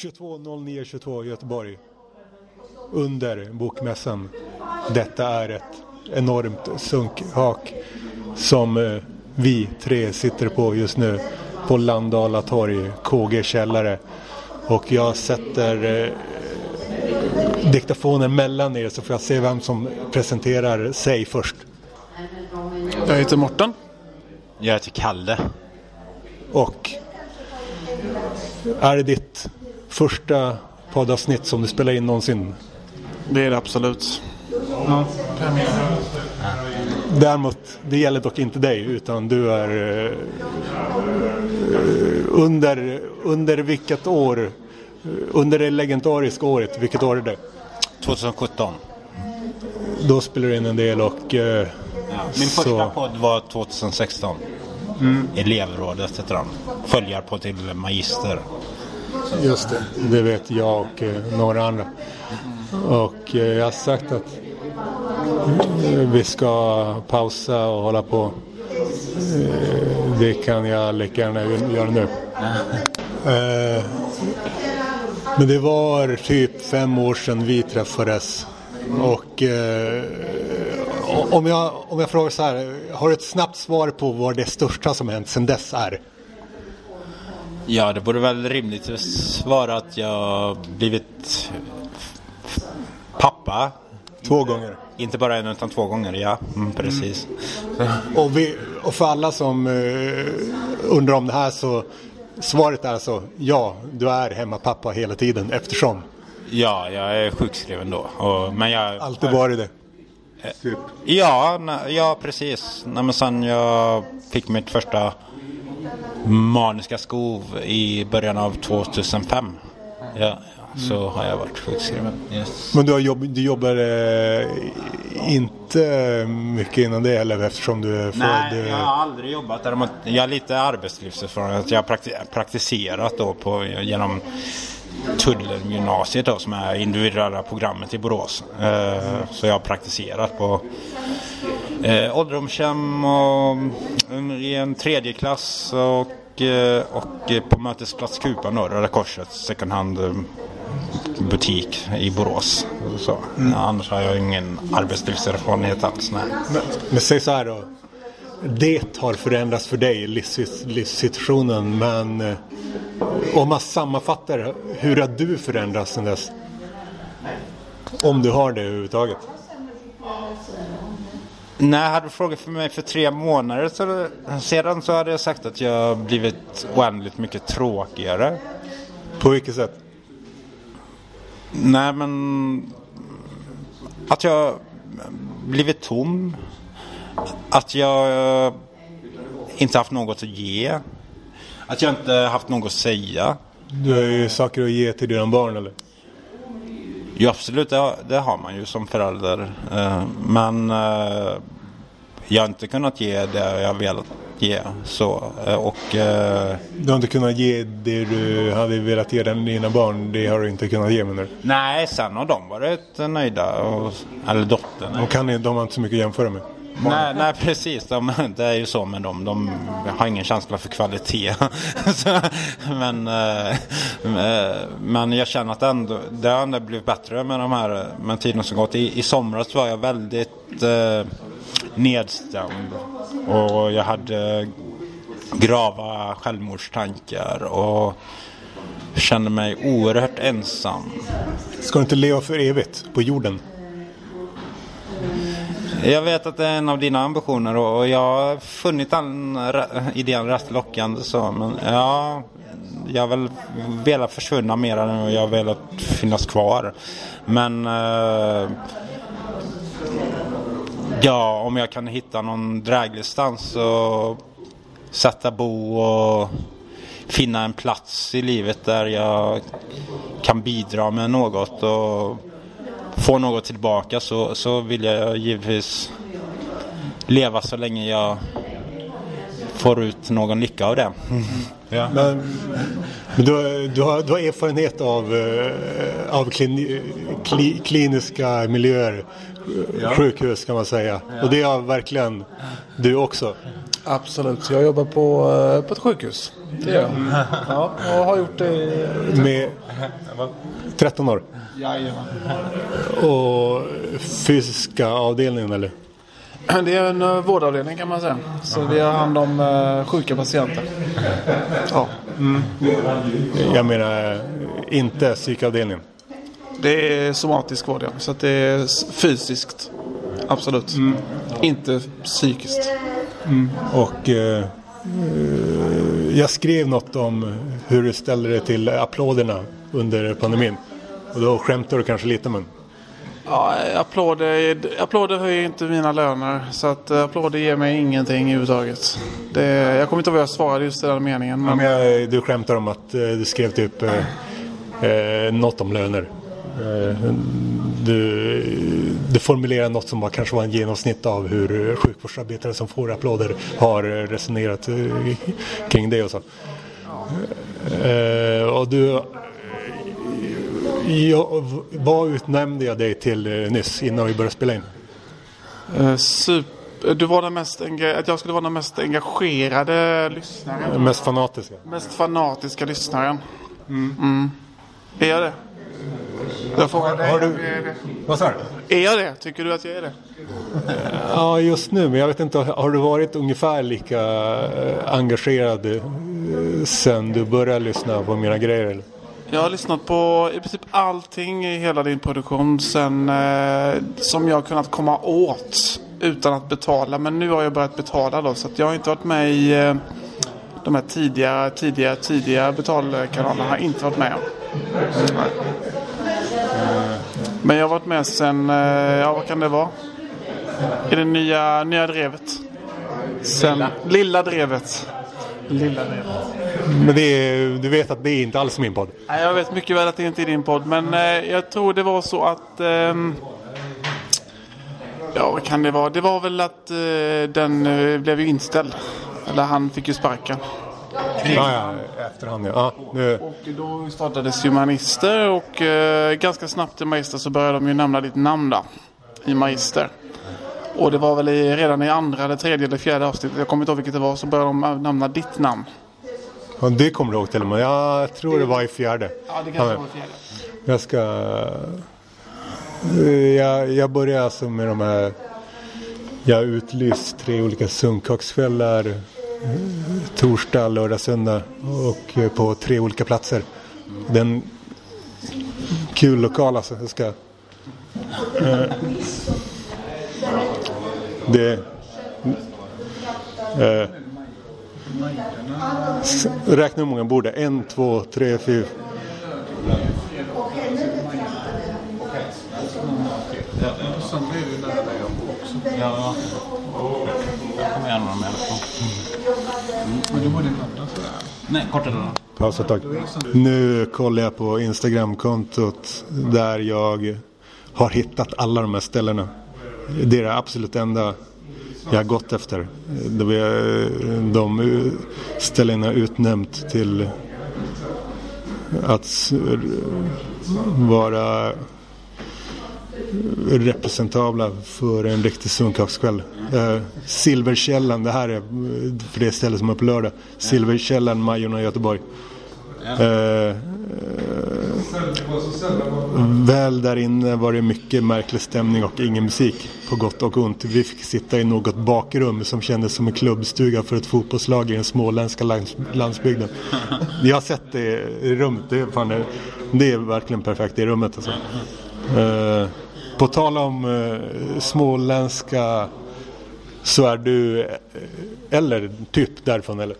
22.09.22 Göteborg. Under bokmässan. Detta är ett enormt sunkhak som eh, vi tre sitter på just nu på Landala torg, KG källare. Och jag sätter eh, diktafonen mellan er så får jag se vem som presenterar sig först. Jag heter Morten. Jag heter Kalle. Och är det ditt första poddavsnitt som du spelar in någonsin? Det är det absolut. Däremot, det gäller dock inte dig utan du är eh, under, under vilket år, eh, under det legendariska året, vilket år är det? 2017. Då spelar du in en del och eh, Min så- första podd var 2016. Elevrådet heter den. Följarpodd till Magister. Just det, det vet jag och eh, några andra. Och eh, jag har sagt att eh, vi ska pausa och hålla på. Eh, det kan jag lika gärna göra nu. Eh, men det var typ fem år sedan vi träffades. Och eh, om, jag, om jag frågar så här, har du ett snabbt svar på vad det största som hänt sedan dess är? Ja, det borde väl rimligt svara att jag blivit pappa. Två gånger. Inte bara en utan två gånger, ja. Mm, precis. Och, vi, och för alla som eh, undrar om det här så svaret är alltså ja, du är hemmapappa hela tiden eftersom. Ja, jag är sjukskriven då. Och, men jag... Alltid varit det. Typ. Ja, ja precis. Nej, men sen jag fick mitt första maniska skov i början av 2005. Ja, så har jag varit sjukskriven. Yes. Men du, jobb, du jobbar eh, inte mycket innan det heller eftersom du är född. Nej, jag eh, har aldrig jobbat. Däremot, jag har lite arbetslivserfarenhet. Jag har prakti- praktiserat då på, genom Tullen-gymnasiet då, som är individuella programmet i Borås. Eh, så jag har praktiserat på eh, ålderdomshem och mm, i en tredje klass och, eh, och eh, på Mötesplats Kupan då, Röda Korsets second hand eh, butik i Borås. Så. Annars har jag ingen arbetslivserfarenhet alls. Nej. Men, men säg så här då. Det har förändrats för dig, livs- livssituationen. Men om man sammanfattar, hur har du förändrats sedan dess? Om du har det överhuvudtaget. Nej, hade du frågat för mig för tre månader så, sedan så hade jag sagt att jag blivit oändligt mycket tråkigare. På vilket sätt? Nej, men att jag blivit tom. Att jag eh, inte haft något att ge. Att jag inte haft något att säga. Du har ju saker att ge till dina barn eller? Jo, absolut, det, har- det har man ju som förälder. Eh, Men eh, jag har inte kunnat ge det jag velat ge. Så, eh, och eh, Du har inte kunnat ge det du hade velat ge dina barn. Det har du inte kunnat ge menar du? Nej, sen har de varit nöjda. Och, eller dottern. De, kan, de har inte så mycket att jämföra med. Nej, nej, precis. De, det är ju så med dem. De har ingen känsla för kvalitet. Så, men, eh, eh, men jag känner att ändå, det har ändå blivit bättre med de här med tiden som gått. I, I somras var jag väldigt eh, nedstämd. Och jag hade grava självmordstankar. Och kände mig oerhört ensam. Ska du inte leva för evigt på jorden? Jag vet att det är en av dina ambitioner och jag har funnit den idén rätt lockande så men ja, jag har väl velat försvinna mer än jag har velat finnas kvar. Men eh, ja, om jag kan hitta någon dräglig stans och sätta bo och finna en plats i livet där jag kan bidra med något och få något tillbaka så, så vill jag givetvis leva så länge jag får ut någon lycka av det. Ja. Men, men du, har- du, har, du har erfarenhet av, eh, av klin, kli, kliniska miljöer, Ja. sjukhus kan man säga. Och det har verkligen du också. Absolut. Jag jobbar på, eh, på ett sjukhus. Det gör jag. Ja, och har gjort det i... Med 13 år. Jajamän. Och fysiska avdelningen eller? Det är en eh, vårdavdelning kan man säga. Så vi har hand om eh, sjuka patienter. Ja. Jag menar inte psykavdelningen. Det är somatisk vård ja. Så att det är fysiskt. Absolut. Inte psykiskt. Och eh, eh, jag skrev något om hur du ställer dig till applåderna under pandemin. Och då skämtar du kanske lite men. Ja, applåder, applåder höjer inte mina löner. Så att eh, applåder ger mig ingenting överhuvudtaget. Det, jag kommer inte ihåg vad jag svarade just i den meningen. Ja, Men, men jag, du skämtar om att eh, du skrev typ eh, eh, något om löner. Eh, du, du formulerar något som var, kanske var en genomsnitt av hur sjukvårdsarbetare som får applåder har eh, resonerat eh, kring det och så. Eh, och du... Jag, vad utnämnde jag dig till eh, nyss innan vi började spela in? eh, super, du var den mest, att jag skulle vara den mest engagerade lyssnaren. Mest fanatiska. Mest fanatiska lyssnaren. Mm. Är jag det? Jag frågar dig. har du-. Vad sa du? Är jag det? Tycker du att jag är det? Ja, just nu. Men jag vet inte, har du varit ungefär lika eh, engagerad eh, sen du började lyssna på mina grejer? eller? Jag har lyssnat på i princip allting i hela din produktion sen, eh, som jag har kunnat komma åt utan att betala. Men nu har jag börjat betala då så jag har inte varit med i eh, de här tidiga, tidiga, tidiga betalkanalerna. Har jag inte varit med om. Men jag har varit med sen, eh, ja vad kan det vara? I det nya, nya drevet. Sen, lilla drevet. Lilla drevet. Men är, du vet att det är inte alls min podd. Nej, jag vet mycket väl att det inte är din podd. Men eh, jag tror det var så att... ehm, ja, vad kan det vara? Det var väl att eh, den eh, blev ju inställd. Eller han fick ju sparken. Ja, ja, efterhand ja. ja nu, Och då startades ju Magister och eh, ganska snabbt i Magister så började de ju nämna ditt namn då. I Magister. Och det var väl i, redan i andra, eller tredje eller fjärde avsnittet, jag kommer inte ihåg vilket det var, så började de äh, nämna ditt namn. ja, det kommer du ihåg till och med. Ja, Jag tror det var i fjärde. Ja, det kanske var fjärde. Jag ska... eh, Jag, jag börjar alltså med de här... Jag utlyst tre olika sunkakskvällar. Torsdag, lördag, söndag. Och eh, på tre olika platser. Den kul lokal alltså. Jag ska... eh, Det... eh, Räkna hur många bord det är. En, två, tre, fyra. Ja. Kommer med. Men du borde nämna Nej, kortare då. Pausa ett tag. Nu kollar jag på Instagramkontot där jag har hittat alla de här ställena. Det är det absolut enda jag har gått efter. Det var de ställena utnämnt till att vara representabla för en riktig sunkakskväll. Eh, Silverkällan, det här är för det stället som är på lördag. Silverkällan, Majorna i Göteborg. Eh, väl där inne var det mycket märklig stämning och ingen musik. På gott och ont. Vi fick sitta i något bakrum som kändes som en klubbstuga för ett fotbollslag i den småländska lands landsbygden. Jag har sett det i rummet. Det är, fan, det är verkligen perfekt i rummet. Alltså. Eh, på tal om eh, småländska så är du, eh, eller typ därifrån eller?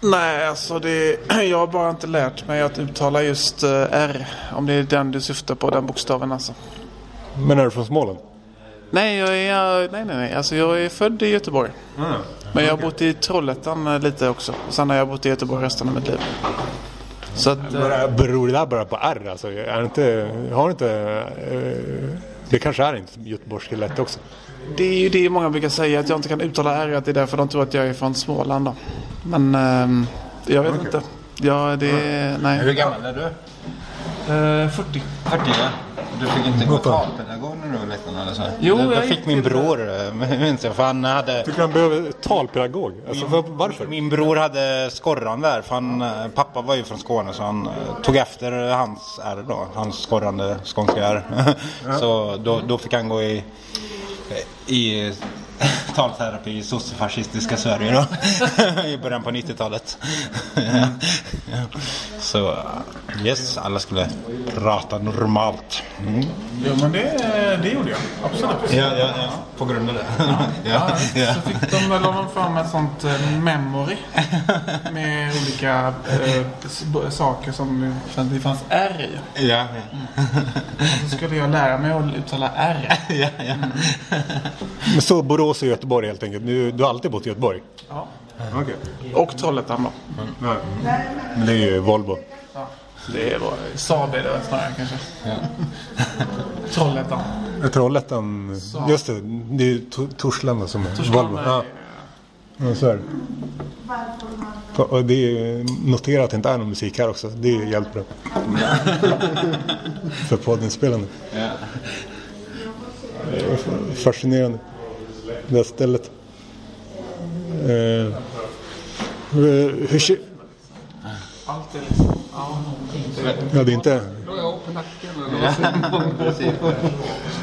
Nej, alltså det, jag har bara inte lärt mig att uttala just eh, R. Om det är den du syftar på, den bokstaven alltså. Men är du från Småland? Nej, jag är, nej, nej, nej. Alltså jag är född i Göteborg. Men jag har bott i Trollhättan eh, lite också. Sen har jag bott i Göteborg resten av mitt liv. Så att, Beror det där bara på R alltså? Är inte, har du inte, det kanske är inte göteborgska lätt också? det är ju det många brukar säga, att jag inte kan uttala R. Att det är därför de tror att jag är från Småland då. Men ehm, Jag vet inte. Ja, det... Nej. Hur gammal är du? Eh, 40. 40 ja. Du fick inte gå talpedagog när du var liten eller så? Jo, det, jag det gick fick min till- bror, eh, minns jag, för han hade... Tycker han behöver talpedagog? Alltså, var, varför? Min bror hade skorran där, för han, eh, pappa var ju från Skåne så han eh, tog efter hans R då, hans skorrande skånska R. så då, då fick han gå i, i talterapi i sossefascistiska Sverige då. I början på 90-talet. så yes, alla skulle prata normalt. Mm. Jo, men det, det gjorde jag. Absolut. Ja, ja, ja, på grund av det. ja, ja. Så fick de väl fram ett sånt eh, memory. Med olika b- saker som det fanns R i. Ja, Och så skulle jag lära mig att uttala R. ja, ja. Men så Borås och Göteborg helt enkelt. Du, du har alltid bott i Göteborg? Ja. Okej. Och Trollhättan då. Men det är ju Volvo. Ja. Det är då Saab är det snarare kanske. Trollhättan. Trollhättan, just det, det är ju To- Torslanda som är Torslanda Volvo. är- Ja, ja, så är det. Och det är, notera att det inte är någon musik här också. Det är jävligt bra. För poddinspelande. Ja. Fascinerande. Det här stället. Eh, hur, hur, kä- Allt är liksom... Ja. det är inte... Jag?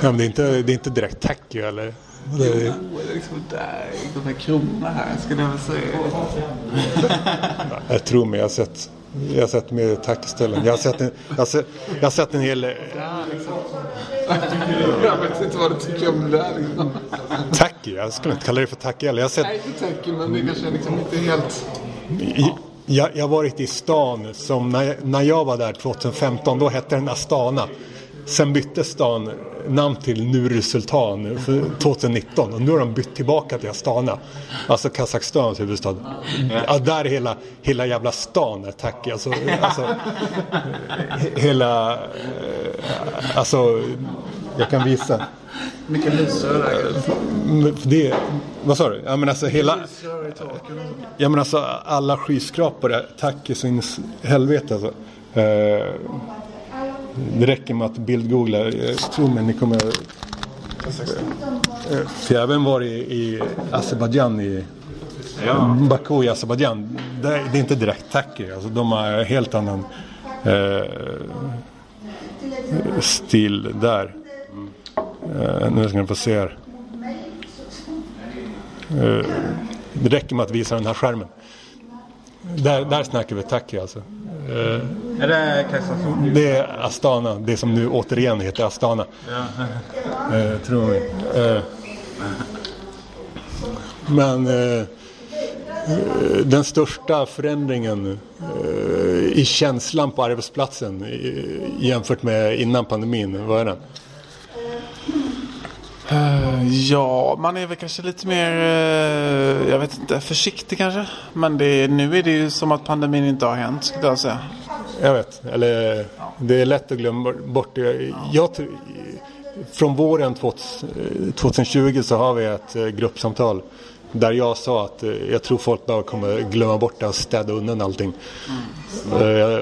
Ja, men det är inte, det är inte direkt tacky eller? Det är, Jo, det är liksom där, de här kronorna här skulle jag väl säga. jag tror mig, jag har sett, jag har sett mer. Jag har sett en, jag har sett, jag har sett en hel liksom. Jag vet inte vad du tycker om det där liksom. tacky. Jag skulle inte kalla det för tacky heller. Jag har sett, Nej, inte tacky, men det kanske liksom inte helt... jag, jag har varit i stan som när, när jag var där 2015, då hette den Astana. Sen bytte stan namn till Nur Sultan för 2019 och nu har de bytt tillbaka till Astana. Alltså Kazakstans huvudstad. Ja, där är hela, hela jävla stan är tacky. Alltså, alltså, he- hela... eh, Alltså, jag kan visa. Mycket lysrör för Det, vad sa du? Ja men alltså hela... Ja men alltså alla skyskrapor är tack i sin helvete alltså. Eh, det räcker med att bildgoogla. Jag tror mig ni kommer... Eh, För jag har även varit i, Azerbajdzjan i Baku i Azerbajdzjan. Det, är- inte direkt tacky. Alltså, de har helt annan eh, stil där. Eh, nu ska ni få se här. Eh, det räcker med att visa den här skärmen. Där, där snackar vi tacky alltså. Eh, Är det Kajsa det är Astana, det som nu återigen heter Astana. Eh, tror mig. Eh, men eh, eh, den största förändringen i känslan på arbetsplatsen jämfört med innan pandemin, vad är den? Eh, ja, man är väl kanske lite mer, eh, jag vet inte, försiktig kanske. Men det, nu är det ju som att pandemin inte har hänt, skulle jag säga. Jag vet, eller det är lätt att glömma bort det. Jag, från våren 2020 eh, så har vi ett gruppsamtal där jag sa att eh, jag tror folk bara kommer glömma bort det och städa undan allting. Eh,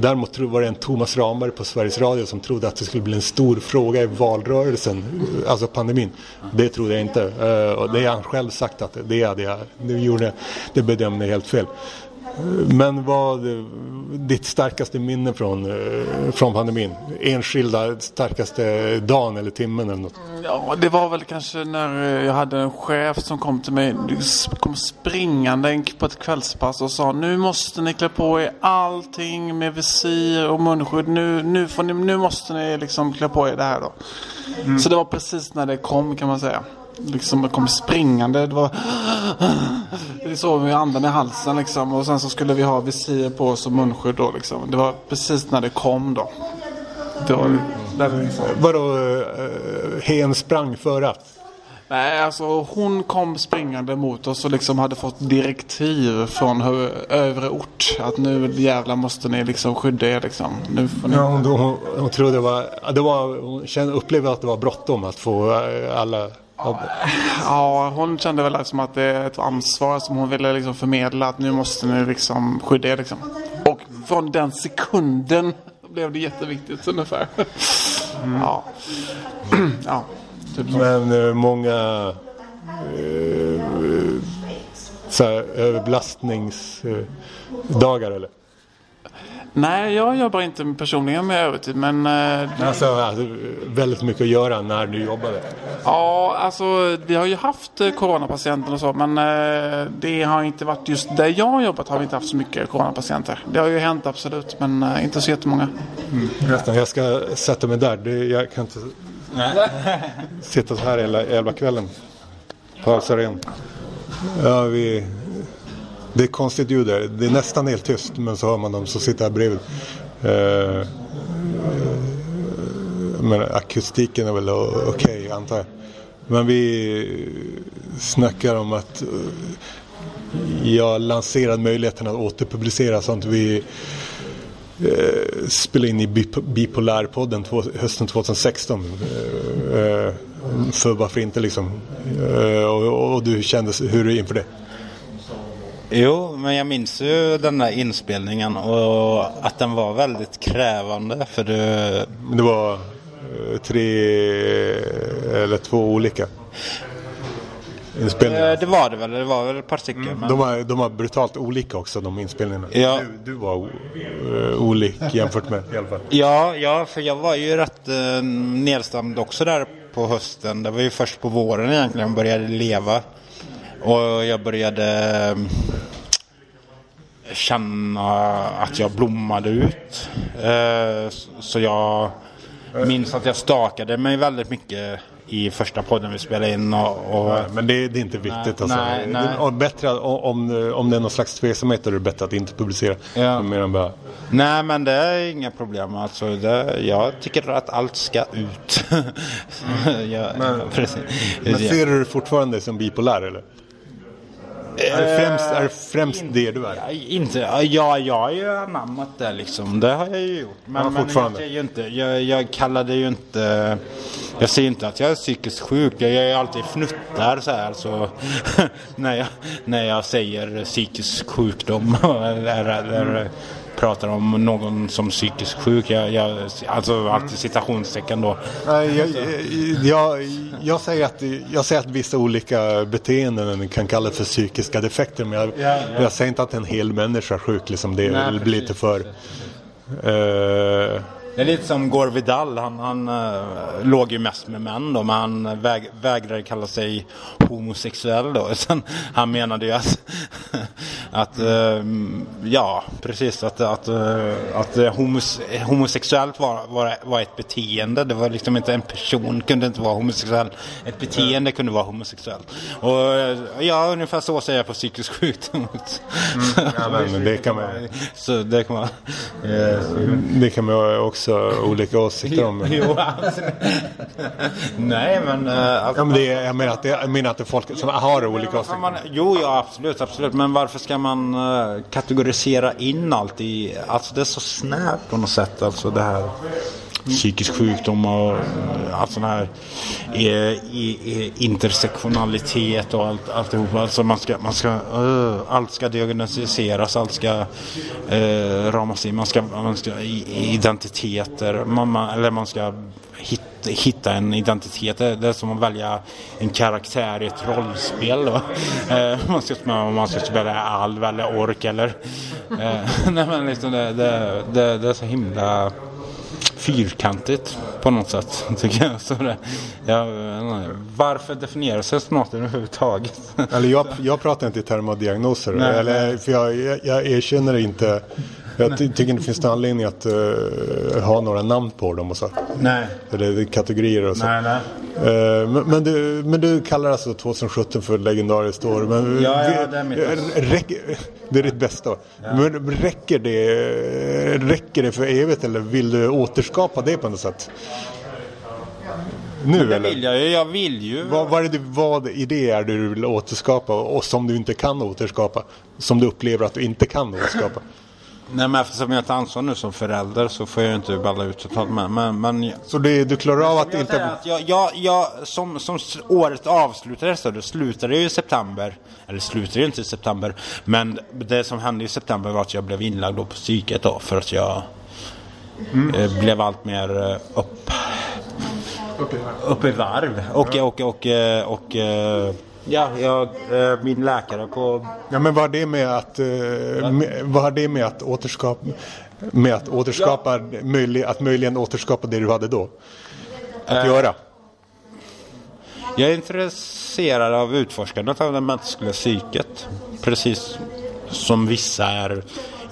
Däremot tror- var det en Thomas Ramberg på Sveriges Radio som trodde att det skulle bli en stor fråga i valrörelsen, eh, alltså pandemin. Det trodde jag inte. Och det har han själv sagt att det hade jag, det gjorde, det bedömde jag helt fel. Men vad ditt starkaste minne från, eh, från pandemin? Enskilda starkaste dagen eller timmen eller något? Ja, det var väl kanske när eh, jag hade en chef som kom till mig, kom springande en- på ett kvällspass och sa nu måste ni klä på er allting med visir och munskydd. Nu, nu, får ni, nu måste ni liksom klä på er det här då. Så det var precis när det kom kan man säga. Liksom kom springande. Det var det så med andan i halsen liksom. Och sen så skulle vi ha visir på oss och munskydd då liksom. Det var precis när det kom då. Det var, där liksom. Vadå, uh, hen sprang före? Nej, alltså hon kom springande mot oss och liksom hade fått direktiv från övre ort. Att nu jävlar måste ni liksom skydda er liksom. Nu får ni... Ja, hon, hon, hon trodde det var, det var, hon upplevde att det var bråttom att få eh, alla Ja, hon kände väl liksom att det är ett ansvar som hon ville liksom förmedla. Att nu måste ni liksom skydda er liksom. Och från den sekunden blev det jätteviktigt ungefär. Mm. Ja. ja. Typ. Men eh, många eh, så här, överbelastningsdagar eller? Nej, jag jobbar inte personligen med övertid men... Eh, alltså, alltså, väldigt mycket att göra när du jobbade? Ja, alltså vi har ju haft eh, coronapatienter och så men eh, det har inte varit just där jag har jobbat har vi inte haft så mycket coronapatienter. Det har ju hänt absolut men eh, inte så jättemånga. Mm. Jag ska sätta mig där. Det, jag kan inte sitta så här hela, hela kvällen. Pausa igen. Ja, vi det är konstigt ljud där. Det är nästan helt tyst men så hör man dem som sitter här bredvid. Eh, eh men akustiken är väl okej okay, antar jag. Men vi snackar om att eh, jag lanserade möjligheten att återpublicera sånt. Vi eh, spelade in i Bipolärpodden hösten 2016. Eh, eh, för varför inte liksom. Och, och, du kände hur är inför det? Jo, men jag minns ju den där inspelningen och att den var väldigt krävande för det... Det var eh, tre eller två olika inspelningar? Eh, det var det väl, det var väl ett par stycken. Mm. Men... De, var, de var brutalt olika också de inspelningarna. Ja. Du, du var uh, olik jämfört med i alla fall. Ja, ja för jag var ju rätt uh, nedstämd också där på hösten. Det var ju först på våren egentligen jag började leva. Och jag började mm, känna att jag blommade ut. Eh, så jag minns att jag stakade mig väldigt mycket i första podden vi spelade in. Och, och... Nej, men det, det, är inte viktigt. Nej, alltså. nej, nej. Det, bättre, om, om det är någon slags tveksamhet är det bättre att inte publicera. Ja. Mer än bara... Nej men det är inga problem. Alltså, det, jag tycker att allt ska ut. ja, men, men ser du fortfarande som bipolär eller? Är det främst, är det, främst in, det du är? Inte, ja, jag har ju anammat det liksom. Det har jag ju gjort. Men, ja, men jag, är ju inte, jag, jag kallar det ju inte... Jag säger inte att jag är psykiskt sjuk. Jag gör ju alltid fnuttar så här. Så, när, jag, när jag säger psykisk sjukdom. eller, eller, pratar om någon som psykiskt sjuk. Jag, jag, alltså alltid citationstecken då. Jag, jag, jag, säger att, jag säger att vissa olika beteenden kan kallas för psykiska defekter. Men jag, ja, ja. jag säger inte att en hel människa är sjuk. Liksom det Nej, blir lite för... Uh, det är lite som Gore Vidal. Han, han uh, låg ju mest med män då, men han väg, vägrade kalla sig homosexuell då. Sen, han menade ju att, att uh, ja, precis, att, att, uh, att homos, homosexuellt var, var, var ett beteende. Det var liksom inte en person kunde inte vara homosexuell. Ett beteende kunde vara homosexuellt. Och ja, ungefär så säger jag på psykisk sjukdom. Mm, ja, men det kan man... Så det kan man... Det kan man också också olika åsikter om. jo, Nej, men... Alltså, ja, men det är, jag, menar att det, jag menar att det är folk som har olika åsikter. Man, jo, ja, absolut, absolut. Men varför ska man uh, kategorisera in allt i... Alltså det är så snävt på något sätt, alltså det här psykisk sjukdom och eh, allt sån här intersektionalitet och allt, alltihopa. Alltså man ska, man ska, uh, allt ska diagnostiseras, allt ska uh, ramas in, man ska, man ska identiteter, man, eller man ska hitta hitta en identitet. Det är som att välja en karaktär i ett rollspel. Då. Man ska spela, man ska spela alv eller ork eller... Nej men liksom det, det, det, det är så himla fyrkantigt på något sätt. Tycker jag. Så det, jag, varför definiera sig som något överhuvudtaget? Eller jag, jag pratar inte i termer av diagnoser. Nej, eller. För jag, jag, jag erkänner inte jag ty tycker inte det finns anledning att uh, ha några namn på dem och så. Nej. är kategorier och så. Nej, nej. Uh, men, men, du, men du kallar alltså 2017 för legendariskt år. Men, ja, ja, det är mitt räck, Det är ditt bästa. Ja. Men räcker det, räcker det för evigt eller vill du återskapa det på något sätt? Nu det eller? vill jag ju. Jag vill ju. Vad, vad, är det, vad i det är du vill återskapa och som du inte kan återskapa? Som du upplever att du inte kan återskapa? Nej men eftersom jag tar ansvar nu som förälder så får jag ju inte balla ut totalt med. Men, men Så det, du klarar av att jag, inte... att jag, jag, jag, som, som året avslutades så det slutade ju i september. Eller slutade ju inte i september. Men det som hände i september var att jag blev inlagd på psyket då. För att jag eh, blev allt mer eh, upp, upp i varv. Och, och, och, eh, och, eh, ja, jag, eh, min läkare på Ja, men vad har det med att, eh, med, vad har det med att återskapa, med att återskapa, möjlig, att möjligen återskapa det du hade då? Att göra? Jag är intresserad av utforskandet av det mänskliga psyket. Precis som vissa är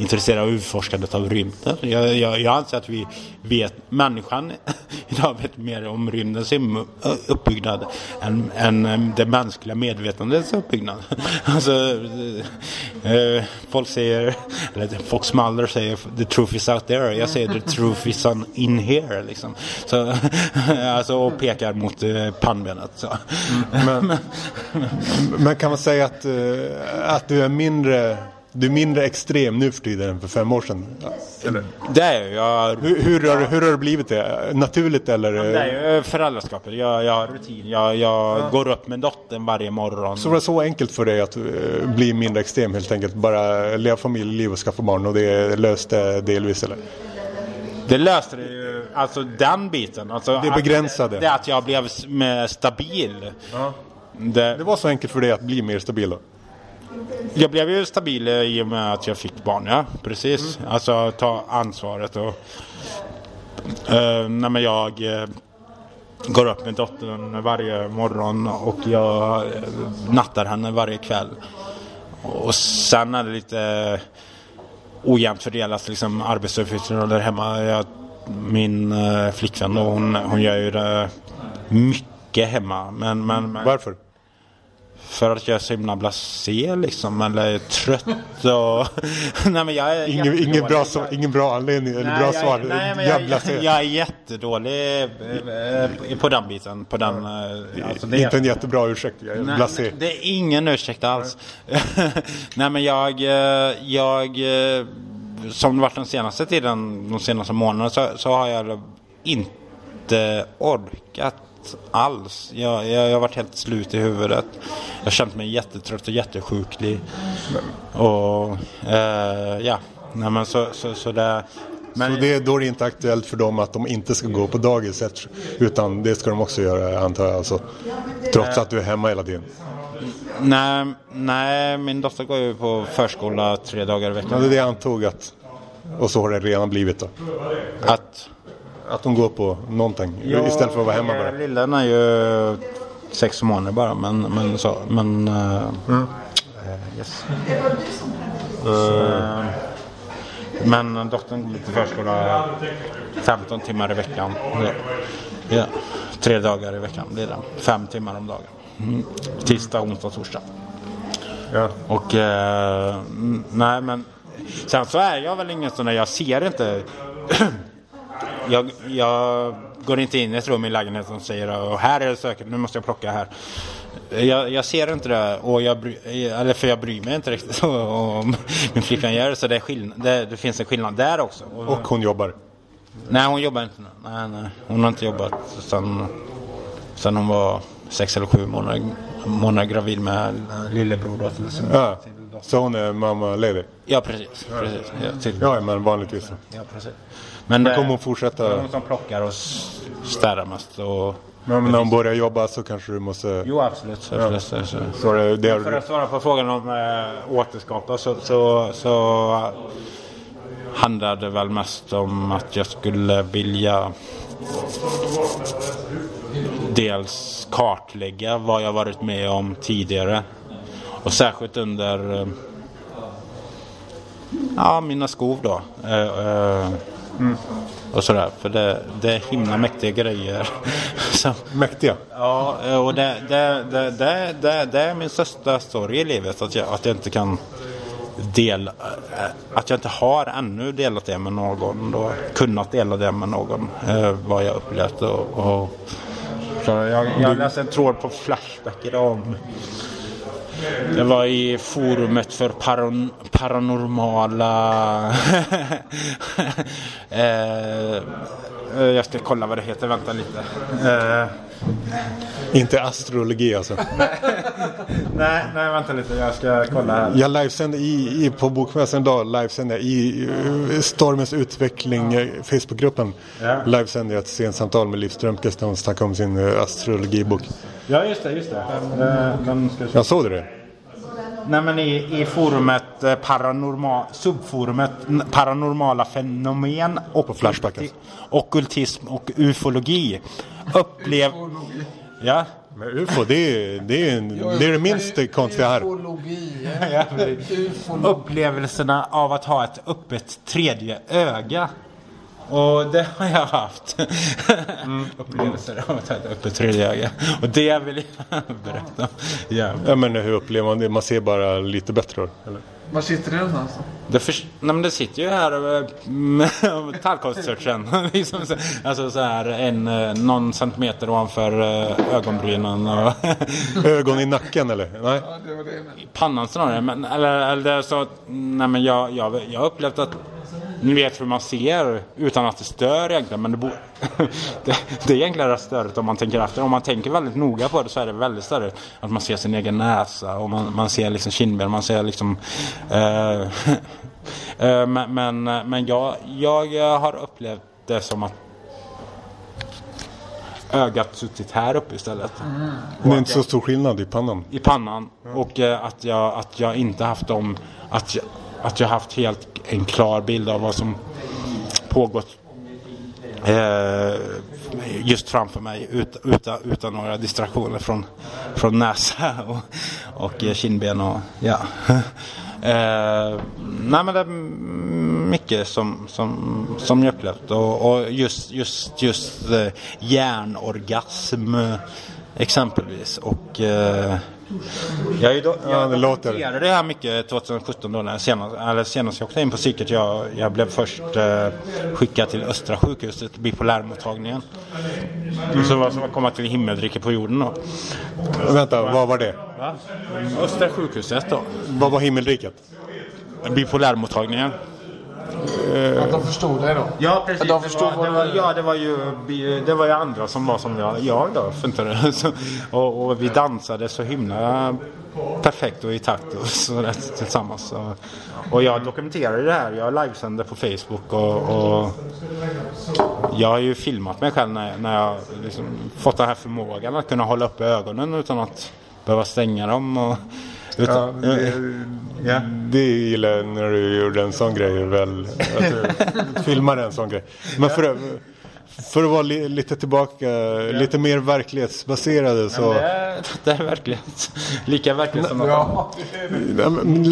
intresserade av utforskandet av rymden. Jag, jag, jag anser att vi vet, människan idag vet mer om rymdens uppbyggnad än, än det mänskliga medvetandets uppbyggnad. Alltså, eh, eh, folk säger, eller Fox Mulder säger the truth is out there. Jag säger the truth is in here liksom. Så, alltså, och pekar mot eh, pannbenet. Så. Men, men kan man säga att, att du är mindre du är mindre extrem nu för tiden än för fem år sedan? Eller? Det är jag, Hur, hur, har, hur har det blivit det? Naturligt eller? det är ju föräldraskapet. Jag, jag har rutin. Jag, jag går upp med dottern varje morgon. Så var det så enkelt för dig att eh, bli mindre extrem helt enkelt? Bara leva familjeliv och skaffa barn och det löste delvis eller? Det löste det ju, alltså den biten. Alltså, Det begränsade. Att, det att jag blev stabil. Det, Det var så enkelt för dig att bli mer stabil då? Jag blev ju stabil i och med att jag fick barn, ja. Precis. Alltså ta ansvaret och... Uh, nej men jag eh, går upp med dottern varje morgon och jag eh, nattar henne varje kväll. Och sen är det lite ojämnt fördelat liksom arbetsuppgifter där hemma. Jag, min uh, flickvän då, hon, hon gör ju det mycket hemma. Men, men, men Varför? För att jag är så himla blasé liksom. Eller trött och... nej men jag är Ingen, ingen, bra, svar- ingen bra anledning eller bra jag, svar. Nej, men jag, se. jag är jättedålig eh, på den biten. På den, eh, alltså det är- Inte en jättebra ursäkt. Jag är Nej, blasé. det är ingen ursäkt alls. Nej men jag, eh, jag som det varit den senaste tiden, de senaste månaderna så, så har jag inte orkat alls. Jag, jag, jag har varit helt slut i huvudet. Jag har känt mig jättetrött och jättesjuklig. Och eh, ja, nej men så, så, så det... Men, Så det, då är det inte aktuellt för dem att de inte ska gå på dagis utan det ska de också göra antar jag. Alltså, trots att du är hemma hela tiden. nej, nej, min dotter går ju på förskola tre dagar i Ja, veckan. det är det jag antog att och så har det redan blivit då. Att Att de går på någonting istället för att vara hemma bara. Lillen är ju sex månader bara men, men så. Men, eh, Mm. eh, yes. Eh, men dottern går till förskola 15 timmar i veckan. Ja. Ja. Tre dagar i veckan blir det. Fem timmar om dagen. Mm. Tisdag, onsdag, torsdag. Ja. Och mm, nej men sen så är jag väl ingen sån där, jag ser inte jag, jag går inte in i ett rum i lägenheten och säger och här är det söket, nu måste jag plocka här. Jag, jag ser inte det, och jag bry, eller för jag bryr mig inte riktigt om min flickvän gör det, så det, är skillnad, det, det finns en skillnad där också. Och, hon jobbar. nej, hon jobbar inte. Nej, nej, hon har inte jobbat sen, sen hon var sex eller sju månader, månader gravid med lillebror. Då, till sin- Ja. Så hon är mammaledig? Ja, precis. precis. Ja, till, Ja, men vanligtvis. ja, precis. Men, Men det- kommer hon fortsätta? hon som plockar och städar mest. Och, Men när hon börjar jobba så kanske du måste... jo, absolut. absolut så, det, det För har, att svara på frågan om äh, återskapa så, så, så handlar det väl mest om att jag skulle vilja dels kartlägga vad jag varit med om tidigare och särskilt under äh, ja, mina skov då. Äh, äh, Och sådär, för det, det är himla mäktiga grejer. mäktiga. Ja, och det, det, det, det, det, det är min största story i livet. Att jag, att jag inte kan dela, att jag inte har ännu delat det med någon. Då, kunnat dela det med någon. Eh, vad jag upplevt och, och jag, jag läste en tråd på Flashback idag om det var i forumet för paron, paranormala... eh, jag ska kolla vad det heter, vänta lite. Eh, Inte astrologi alltså. nej, nej, vänta lite, jag ska kolla här. Jag livesände i, i, på Bokmässan idag, livesände i eh, Stormens utveckling, eh, Facebookgruppen. Ja. Livesände jag ett sent samtal med Liv Strömquist där hon snackade om sin eh, astrologibok. Ja, just det, just det. Eh, den ska Jag såg det. Nej men i, i forumet eh, paranormal, subforumet paranormala fenomen och På Flashback, alltså. ockultism och ufologi. Upplev... Ja. Men UFO, det är det, är, det, är det minst konstiga här. Ufologi. Upplevelserna av att ha ett öppet tredje öga. Och det har jag haft. Upplevelser av att ha ett öppet tredje öga. Och det vill jag berätta. Ja. Ja, men hur upplever man det? Man ser bara lite bättre då? Eller? Var sitter det någonstans? Det, för, nej, men det sitter ju här eh, med tallkottsstretchen. liksom så, alltså så här en, eh, någon centimeter ovanför eh, ögonbrynen och Ögon i nacken eller? Nej? Ja, det var det jag menade. pannan snarare. Men, eller, eller så, nej men jag, jag, jag har upplevt att ni vet hur man ser utan att det stör egentligen. Men det, det, det är egentligen rätt störigt om man tänker efter. Om man tänker väldigt noga på det så är det väldigt störigt. Att man ser sin egen näsa och man, man ser liksom kindben. Man ser liksom... Eh, eh, men men, men jag, jag har upplevt det som att ögat suttit här uppe istället. Det är inte så stor skillnad i pannan. I pannan. Och eh, att, jag, att jag inte haft dem... Att jag, att jag haft helt en klar bild av vad som pågått eh, just framför mig ut, utan, utan några distraktioner från, från näsa och, och eh, kindben och ja. Eh, nej men det är mycket som, som, som jag upplevt och, och just, just, just eh, hjärnorgasm eh, exempelvis och eh, jag, då, Ja, det låter. det här mycket 2017 då när senast, eller senast jag åkte in på psyket. Jag, jag blev först eh, skickad till Östra sjukhuset, bipolärmottagningen. Så var som att komma till himmelriket på jorden då. Vänta, vad var det? Va? Östra sjukhuset då. Vad var himmelriket? Bipolärmottagningen. Att de förstod dig då? Ja precis. De det förstod var, vad det var, ja det var ju det var ju andra som var som jag, jag då. För det. Så, och, och vi dansade så himla perfekt och i takt och så rätt tillsammans. Och jag dokumenterade det här. Jag livesände på Facebook och, och jag har ju filmat mig själv när, när jag liksom fått den här förmågan att kunna hålla uppe ögonen utan att behöva stänga dem. Och, utan, ja. Det gillar jag när du gjorde en sån grej väl. Att filmade en sån grej. Men för, för att vara li, lite tillbaka, lite mer verklighetsbaserade så. Det, är, det är verkligen lika verkligt som. Ja,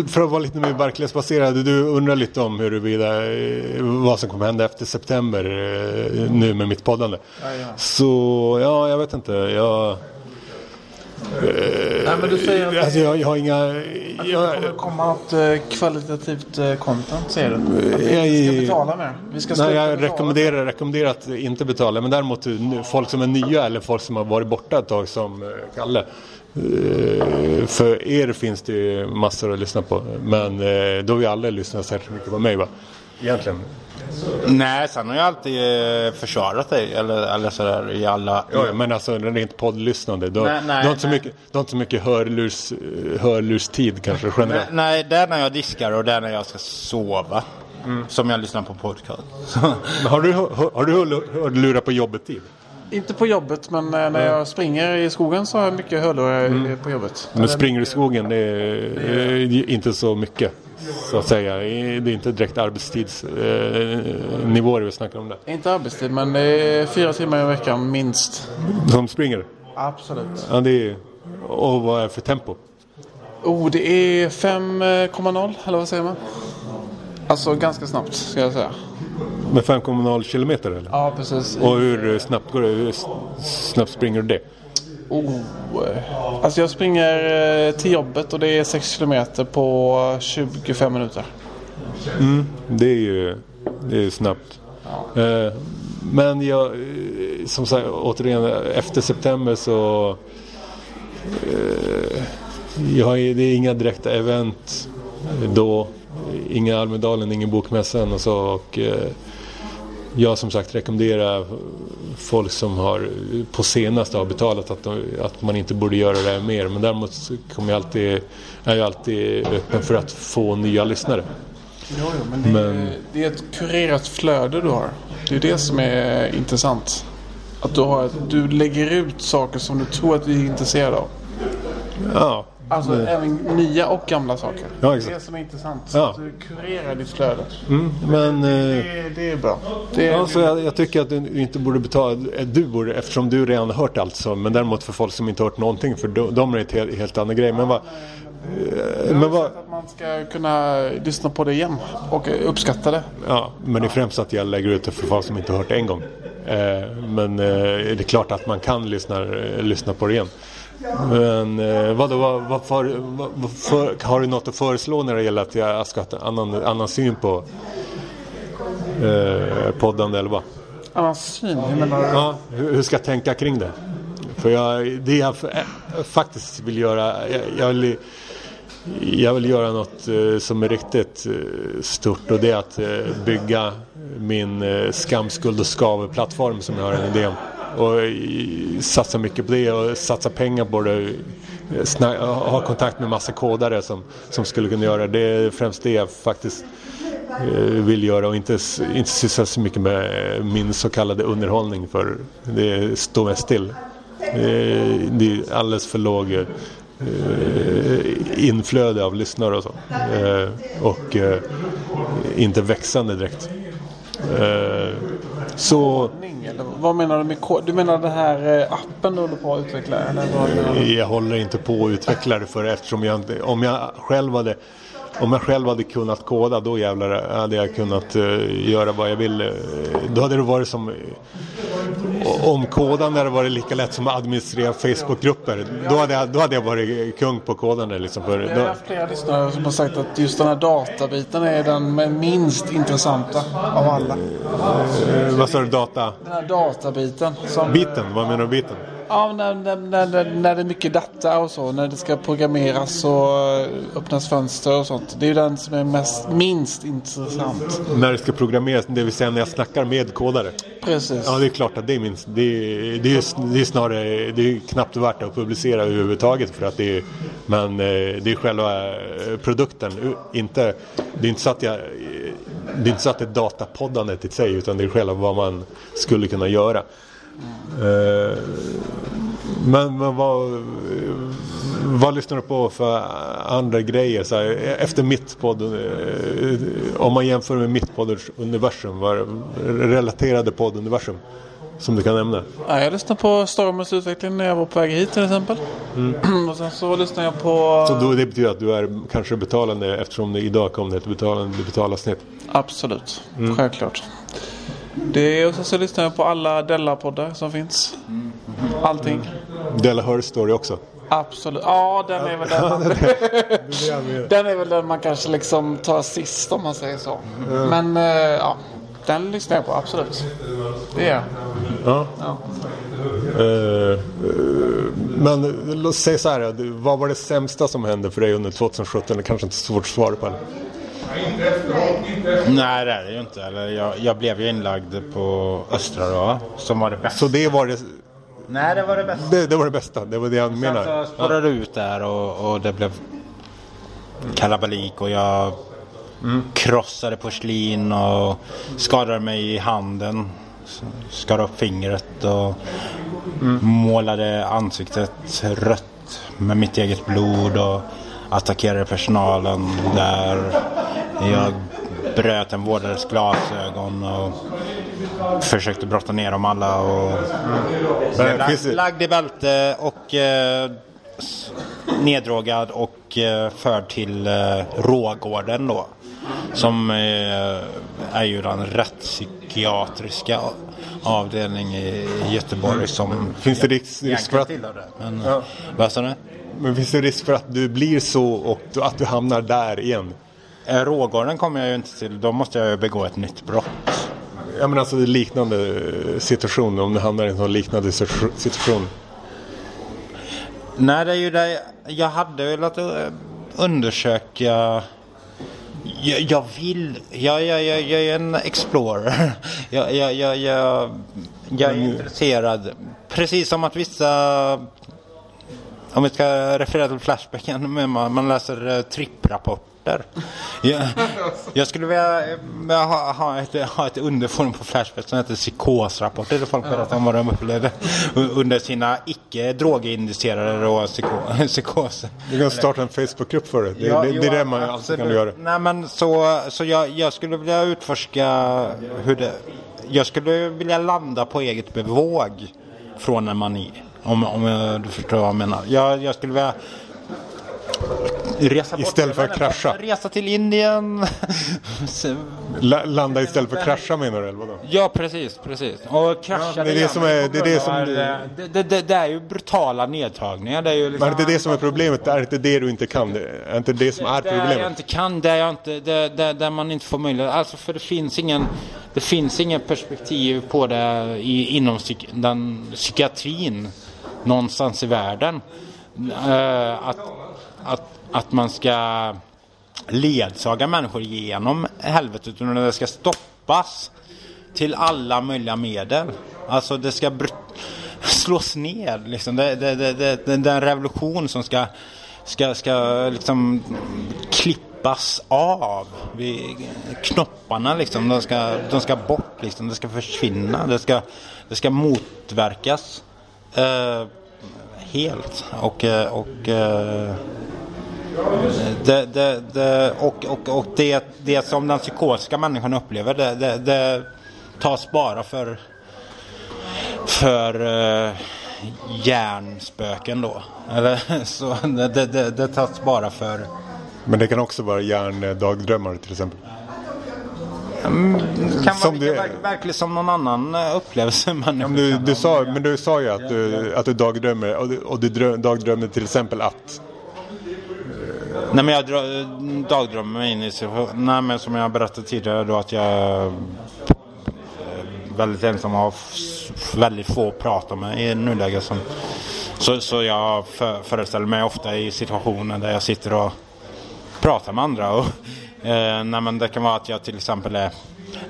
För att vara lite mer verklighetsbaserad. Du undrar lite om huruvida eh, vad som kommer hända efter september eh, nu med mitt poddande. Så ja, jag vet inte. Jag, Nej, men du säger att alltså, jag, jag har inga... det Jag, kommer komma något eh, kvalitativt eh, content, säger du? Att Jag- vi ska betala mer? Vi ska Nej, jag rekommenderar, rekommenderar att inte betala. Men däremot nu- folk som är nya eller folk som har varit borta ett tag som eh, Kalle. Eh, För er finns det ju massor att lyssna på. Men eh, då vill alla lyssna särskilt mycket på mig va? Egentligen. Nej, sen har jag alltid eh, försvarat dig. Eller, eller sådär i alla... Ja, ja, men alltså rent poddlyssnande. Du, Nej, nej, du, har inte så mycket, du har inte så mycket hörlurs, hörlurstid kanske Nej, generellt. nej, det är när jag diskar och det är när jag ska sova. Som jag lyssnar på podcast. Har du, har du hörlu- hörlurar på jobbet tid? Inte på jobbet, men eh, när jag springer i skogen så har jag mycket hörlurar Mm. på jobbet. Men springer i skogen det är, eh, inte så mycket. Så att säga. Det är inte direkt arbetstidsnivåer vi snackar om där. Inte arbetstid, men det är fyra timmar i veckan minst. Som springer? Absolut. Ja, det är, och vad är det för tempo? Oh, det är 5,0 eller vad säger man? Alltså ganska snabbt ska jag säga. Med 5,0 kilometer eller? Ja, precis. Och hur snabbt går det? Hur snabbt springer du det? Oh, alltså jag springer eh, till jobbet och det är 6 kilometer på 25 minuter. Det är ju det är snabbt. Eh, Men jag, eh, som sagt, återigen, efter september så... eh, jag det är inga direkta event då. Inga Almedalen, ingen Bokmässan och så. Och, eh, jag som sagt rekommenderar folk som har på senaste har betalat att, de, att man inte borde göra det här mer. Men däremot kommer jag alltid, är jag alltid öppen för att få nya lyssnare. Jo, jo, men, det, Men- Är, det är ett kurerat flöde du har. Det är det som är intressant. Att du, har, du lägger ut saker som du tror att vi är intresserade av. Ja, Alltså även nya och gamla saker. Ja, Det är exakt. det som är intressant. Ja. Att du kurerar ditt flöde. mm, men... Eh, Det, det är bra. Det är, Ja, så jag, jag tycker att du inte borde betala, eh, du borde, eftersom du redan har hört allt så, men däremot för folk som inte hört någonting, för de, de är det ett helt, helt annan grej. Men vad, eh, men vad, att man ska kunna lyssna på det igen och uppskatta det. ja, men det är främst att jag lägger ut det för folk som inte hört det en gång. Men det är klart att man kan lyssna, lyssna på det igen. Men eh, vadå, vad, vad för, vad, för, har du något att föreslå när det gäller att jag ska ha en annan, annan syn på eh, poddande eller vad? Annan syn, hur menar du? Ja, hur, hur ska jag tänka kring det? För jag, det jag äh, faktiskt vill göra, jag, jag, vill, jag vill göra något eh, som är riktigt eh, stort och det är att eh, bygga min eh, skam, skuld och skav-plattform som jag har en idé om. Och satsa mycket på det och satsa pengar på det. Ha kontakt med massa kodare som, som skulle kunna göra det. Det är främst det jag faktiskt eh, vill göra och inte, inte syssla så mycket med min så kallade underhållning för det står mest still. Det är, alldeles för låg eh, inflöde av lyssnare och så. Eh, och inte växande direkt. Så Eller vad menar du med kod? Du menar den här eh, appen du håller på att utveckla? Eller vad jag håller inte på att utveckla det för eftersom jag inte, om jag själv hade om jag själv hade kunnat koda då jävlar hade jag kunnat eh, göra vad jag ville. Då hade det varit som eh, om kodande hade varit lika lätt som att administrera Facebookgrupper. Då hade jag, då hade jag varit kung på kodande. Liksom, för, Jag har då, flera lyssnare som har sagt att just den här databiten är den minst intressanta av alla. eh, vad sa du? Data? Den här databiten. Som, Biten? Vad menar du biten? Ja, när, när, när, när, det är mycket data och så. När det ska programmeras och eh, öppnas fönster och sånt. Det är ju den som är mest, minst intressant. När det ska programmeras, det vill säga när jag snackar med kodare. Precis. Ja, det är klart att det är minst. Det är, det är, det är snarare, det är knappt värt att publicera överhuvudtaget för att det är, men eh, det är själva eh, produkten. Inte, det är inte så att jag, det är inte så att det är datapoddandet i sig utan det är själva vad man skulle kunna göra. Eh, Men, men vad, vad lyssnar du på för andra grejer? Så här, efter mitt podd, eh, om man jämför med mitt podduniversum, vad relaterade podduniversum som du kan nämna? Ja, jag lyssnade på Stormens utveckling när jag var på väg hit till exempel. och sen så lyssnade jag på... Så då, det betyder att du är kanske betalande eftersom det idag kom det ett betalande betalavsnitt. Absolut, självklart. Det, och så lyssnar jag på alla Della-poddar som finns. Allting. Della Her Story också. Absolut. Ja, den är väl den man... den är väl den man kanske liksom tar sist om man säger så. Men eh, ja, den lyssnar jag på, absolut. Det är jag. Ja. Ja. Eh, eh, men säga så här, vad var det sämsta som hände för dig under 2017? Det kanske inte är så svårt att svara på. Nej det är det ju inte. Eller jag, jag blev ju inlagd på Östra då. Som var det bästa. Så det var det, Nej det var det bästa. det, det var det bästa, det var det jag Sen menar. så spårade det ut där och, och det blev kalabalik och jag krossade porslin och skadade mig i handen. Skar upp fingret och målade ansiktet rött med mitt eget blod och attackerade personalen där. Jag bröt en vårdares glasögon och försökte brotta ner dem alla. Och Lag, det- lagd i bälte och eh, neddrogad och eh, förd till eh, Rågården då. Som eh, är ju den rättspsykiatriska avdelning i Göteborg som Finns det risk, risk för att. Men, Ja. Vad sa du? men finns det risk för att du blir så och att du hamnar där igen? Eh, Rågården kommer jag ju inte till. Då måste jag ju begå ett nytt brott. Ja men alltså liknande situation, om du hamnar i en sån liknande situ- situation. Nej, det är ju det. Jag hade velat eh, undersöka jag, jag vill, jag, jag, jag, jag är en explorer. Jag, jag, jag, jag, jag är intresserad. Precis som att vissa, om vi ska referera till Flashbacken, man, man läser tripprapporter rapporter. Jag, jag skulle vilja ha, ha, ett, ha ett underform på Flashback som heter psykosrapporter där folk berättar om vad de upplevde under sina icke droginducerade och psyko, psykoser. Du kan starta en Facebookgrupp för det. Det, ja, det, det är det man alltid kan göra. Nej men så, så jag, jag skulle vilja utforska hur det... Jag skulle vilja landa på eget bevåg från en mani. Om, om du förstår vad jag menar. Jag, jag skulle vilja Resa istället för att krascha? Resa till Indien. landa istället för att krascha menar du? Eller vadå? Ja, precis. precis. Och krascha ja, det, är det, som är, det, är det, som det, det, det, det är ju brutala nedtagningar. Det är ju liksom... Men det är det som är problemet. Det är inte det du inte kan. Det är inte det som är problemet. Det jag inte kan, det är jag inte, det, det, där man inte får möjlighet. Alltså för det finns ingen, det finns ingen perspektiv på det i, inom psyk, den psykiatrin någonstans i världen. Uh, att, att att man ska ledsaga människor genom helvetet utan det ska stoppas till alla möjliga medel. Alltså det ska slås ner liksom. Det, det, det, det, det är en revolution som ska, ska, ska liksom klippas av. Vid knopparna liksom. De ska, de ska bort liksom. Det ska försvinna. Det ska, det ska motverkas. Uh, helt. Och, eh, och eh, det, det, det, och och, och det, det som den psykotiska människan upplever det, det, det tas bara för för uh, hjärnspöken då. Eller, så det, det, det, tas bara för... Men det kan också vara hjärndagdrömmar till exempel? Mm, kan vara du, verkligen som någon annan eh, upplevelse. Men du, du sa, men du sa ju att du, att du dagdrömmer och du, och du dagdrömmer till exempel att Nej men jag dagdrömmer mig in i Nej men som jag berättade tidigare då att jag är eh, väldigt ensam och har väldigt få att prata med i nuläget. Som, så, så jag för, föreställer mig ofta i situationer där jag sitter och pratar med andra. Och, eh, nej, men det kan vara att jag till exempel är,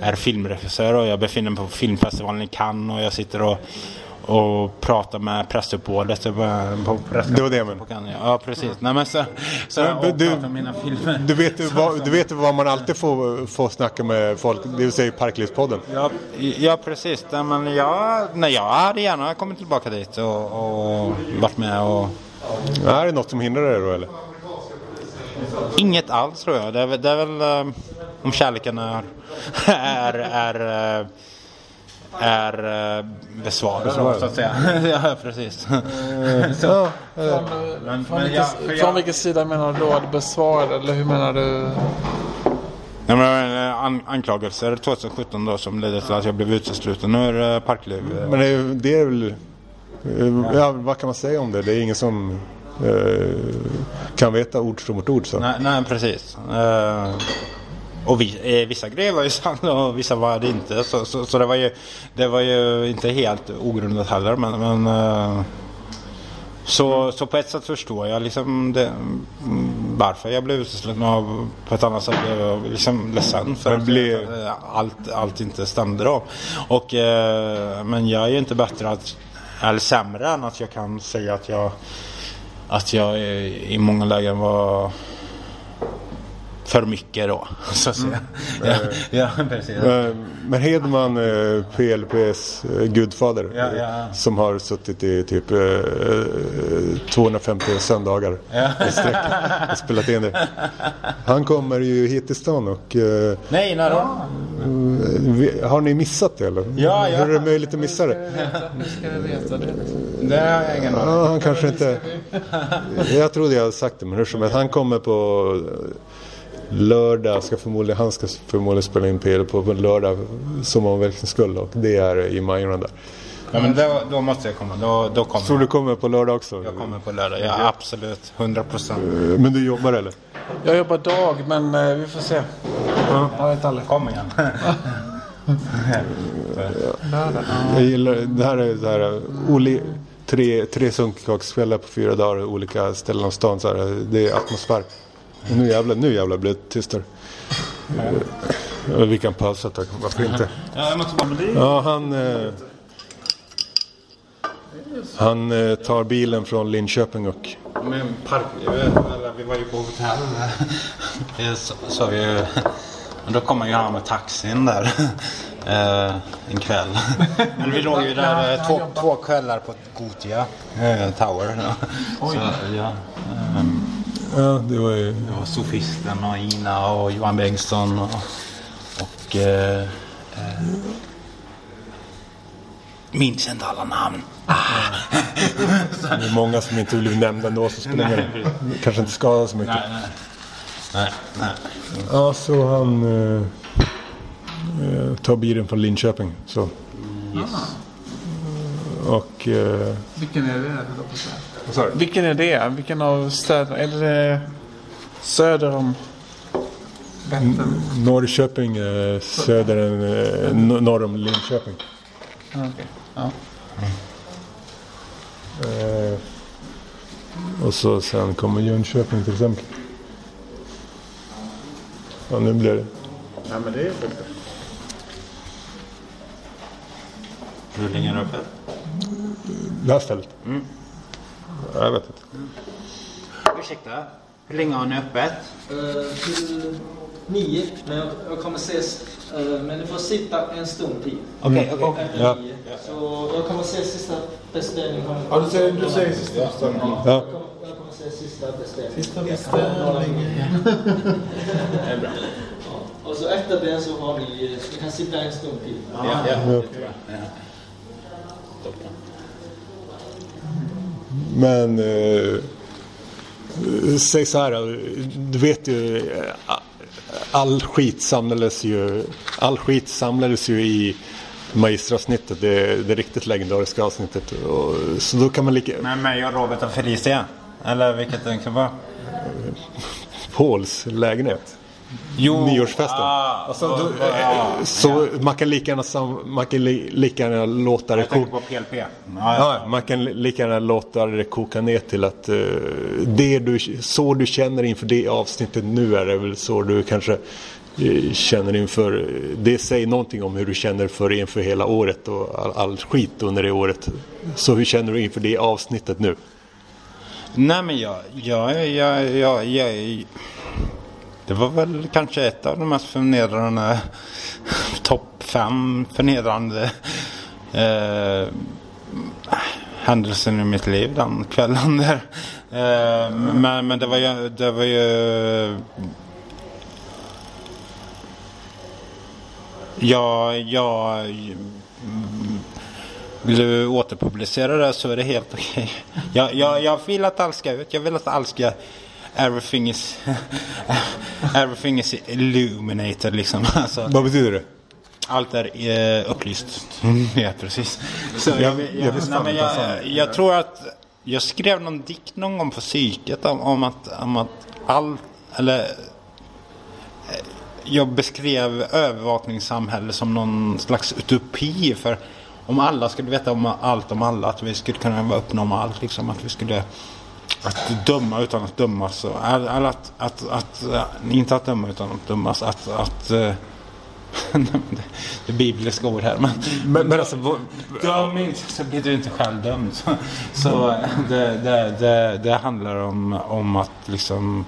är filmregissör och jag befinner mig på filmfestivalen i Cannes och jag sitter och och prata med pressuppbådet. Det var det men. Ja precis. Nej, men så, så men, du, mina filmer. Du vet, så, vad, du vet vad man alltid får, får snacka med folk, det vill säga Parklivspodden. Ja, ja precis. Nej, men jag, nej, jag hade gärna kommit tillbaka dit och, och varit med och... är det något som hindrar dig då eller? Inget alls tror jag. Det är, det är väl um, om kärleken är, är, är uh, är eh, besvarad så att säga. ja, precis. så. Ja, från, men, från, men, vilken, ja, från vilken sida menar du då besvarad eller hur menar du? Ja, men, eh, an anklagelser 2017 då som ledde till att jag blev utesluten ur eh, Parkliv. Men det är, det är väl, ja, vad kan man säga om det? Det är ingen som eh, kan veta ord som mot ord. Så. Nej, nej precis. Eh, och vi, eh, vissa grejer var ju sanna och vissa var det inte. Så, så, så, det, var ju, det var ju inte helt ogrundat heller. Men, men eh, så, så på ett sätt förstår jag liksom det, varför jag blev utesluten och på ett annat sätt blev jag liksom ledsen för att blev... allt, allt inte stämde då. Och, eh, men jag är ju inte bättre att, eller sämre än att jag kan säga att jag, att jag eh, i många lägen var för mycket då, så att säga. Mm. Ja, ja, precis. Men Hedman, eh, PLPs eh, gudfader, ja, ja. som har suttit i typ 250 eh, söndagar i sträck och spelat in det. Han kommer ju hit till stan och... Nej, när då? Har ni missat det eller? Ja, ja. Hur är det möjligt att missa det? Hur ska vi veta det? Det har jag ingen aning. Ja, han kanske inte... Jag trodde jag hade sagt det, men hur som helst. Han kommer på lördag ska förmodligen, han ska förmodligen spela in PL på, på lördag som han verkligen skulle och det är i Majorna där. Ja men då, då, måste jag komma. Då, då kommer Så jag. du kommer på lördag också? Jag kommer på lördag, ja absolut. 100 procent. Eh, men du jobbar eller? Jag jobbar dag men eh, vi får se. Ja. Jag vet aldrig. Kom igen. jag gillar, det här är så här, Oli, tre, tre sunkakskvällar på fyra dagar olika ställen av stan. Så här, det är atmosfär. Nu jävlar, nu jävlar blir det tystare. Eh, vi kan pausa tag, varför inte? Ja, han... Eh, han eh, tar bilen från Linköping och... Men park, vi var ju på hotell. Det sa- sa vi ju. Men då kom han ju han med taxin där. Eh, en kväll. Men vi låg ju där eh, två, två kvällar på Gotia eh, Tower. Ja. Så, ja. ehm, Ja, det var ju... Det var Sofisten och Ina och Johan Bengtsson och, och eh, eh, minns inte alla namn. Det är många som inte vill nämna ändå så spelar det ingen roll. Kanske inte skadar så mycket. Nej, nej. Nej, nej. Ja, så han eh, eh, tar bilen från Linköping. Så. Och... Eh, Vilken är det? Du? Vilken är det? Vilken av städerna? Är det söder om Vättern? Norrköping är söder än eh, no- norr om Linköping. Ja, okej. Ja. Eh, och så sen kommer Jönköping till exempel. Ja, nu blir det. ja, men det är länge är det öppet? Här stället? Jag vet inte. Ursäkta? Hur länge har ni öppet? Eh, till nio, men jag, jag kommer ses. eh, men ni får sitta en stund till. Okej, okej. Efter Ja. nio. Så jag kommer se sista beställningen. Ja, du säger, du säger sista beställningen. Ja. Jag kommer, jag kommer se sista beställningen. Sista beställningen. Och så efter det så har ni, eh, ni kan sitta en stund till. Ja, ja. Men eh, säg så här. Du vet ju. eh, All skit samlades ju. All skit samlades ju i Magistra-avsnittet. Det, det riktigt legendariska avsnittet. Och, så då kan man lika... Med mig och Robert och Felicia? Eller vilket det kan vara? Pauls lägenhet. Jo, Nyårsfesten. Ah, Alltså, då, vad- ja. Så man kan lika gärna, sam, man kan li, lika gärna låta det Jag koka. på PLP. Ja, Ja, man kan li- lika gärna låta det koka ner till att eh, det du, så du känner inför det avsnittet nu är det väl så du kanske eh, känner inför. Det säger någonting om hur du känner för inför hela året och all, all skit under det året. Så hur känner du inför det avsnittet nu? Nej men jag, jag, jag, jag, jag, det var väl kanske ett av de mest förnedrande, topp fem förnedrande eh, händelsen i mitt liv den kvällen där. Eh, men, men det var ju, det var ju Ja, jag vill du återpublicera det så är det helt okej. Jag, jag, jag vill att allt ska ut. Jag vill att allt ska... Everything is... everything is illuminated liksom. Alltså, Vad betyder det? allt är eh, upplyst. ja, precis. Så jag, jag, jag nej, men jag, jag, tror att jag skrev någon dikt någon gång på psyket om, om, att, om att all... Eller... eh, Jag beskrev övervakningssamhälle som någon slags utopi. För om alla skulle veta om allt om alla. Att vi skulle kunna vara öppna om allt. Liksom, att vi skulle... Att döma utan att dömas. Eller att, att, att, att, inte att döma utan att dömas. Att, att, eh, det, är bibliska ord här. Men, Men, men alltså, vad, döm inte så blir du inte själv dömd. Så, så eh, det, det, det, det handlar om, om att liksom...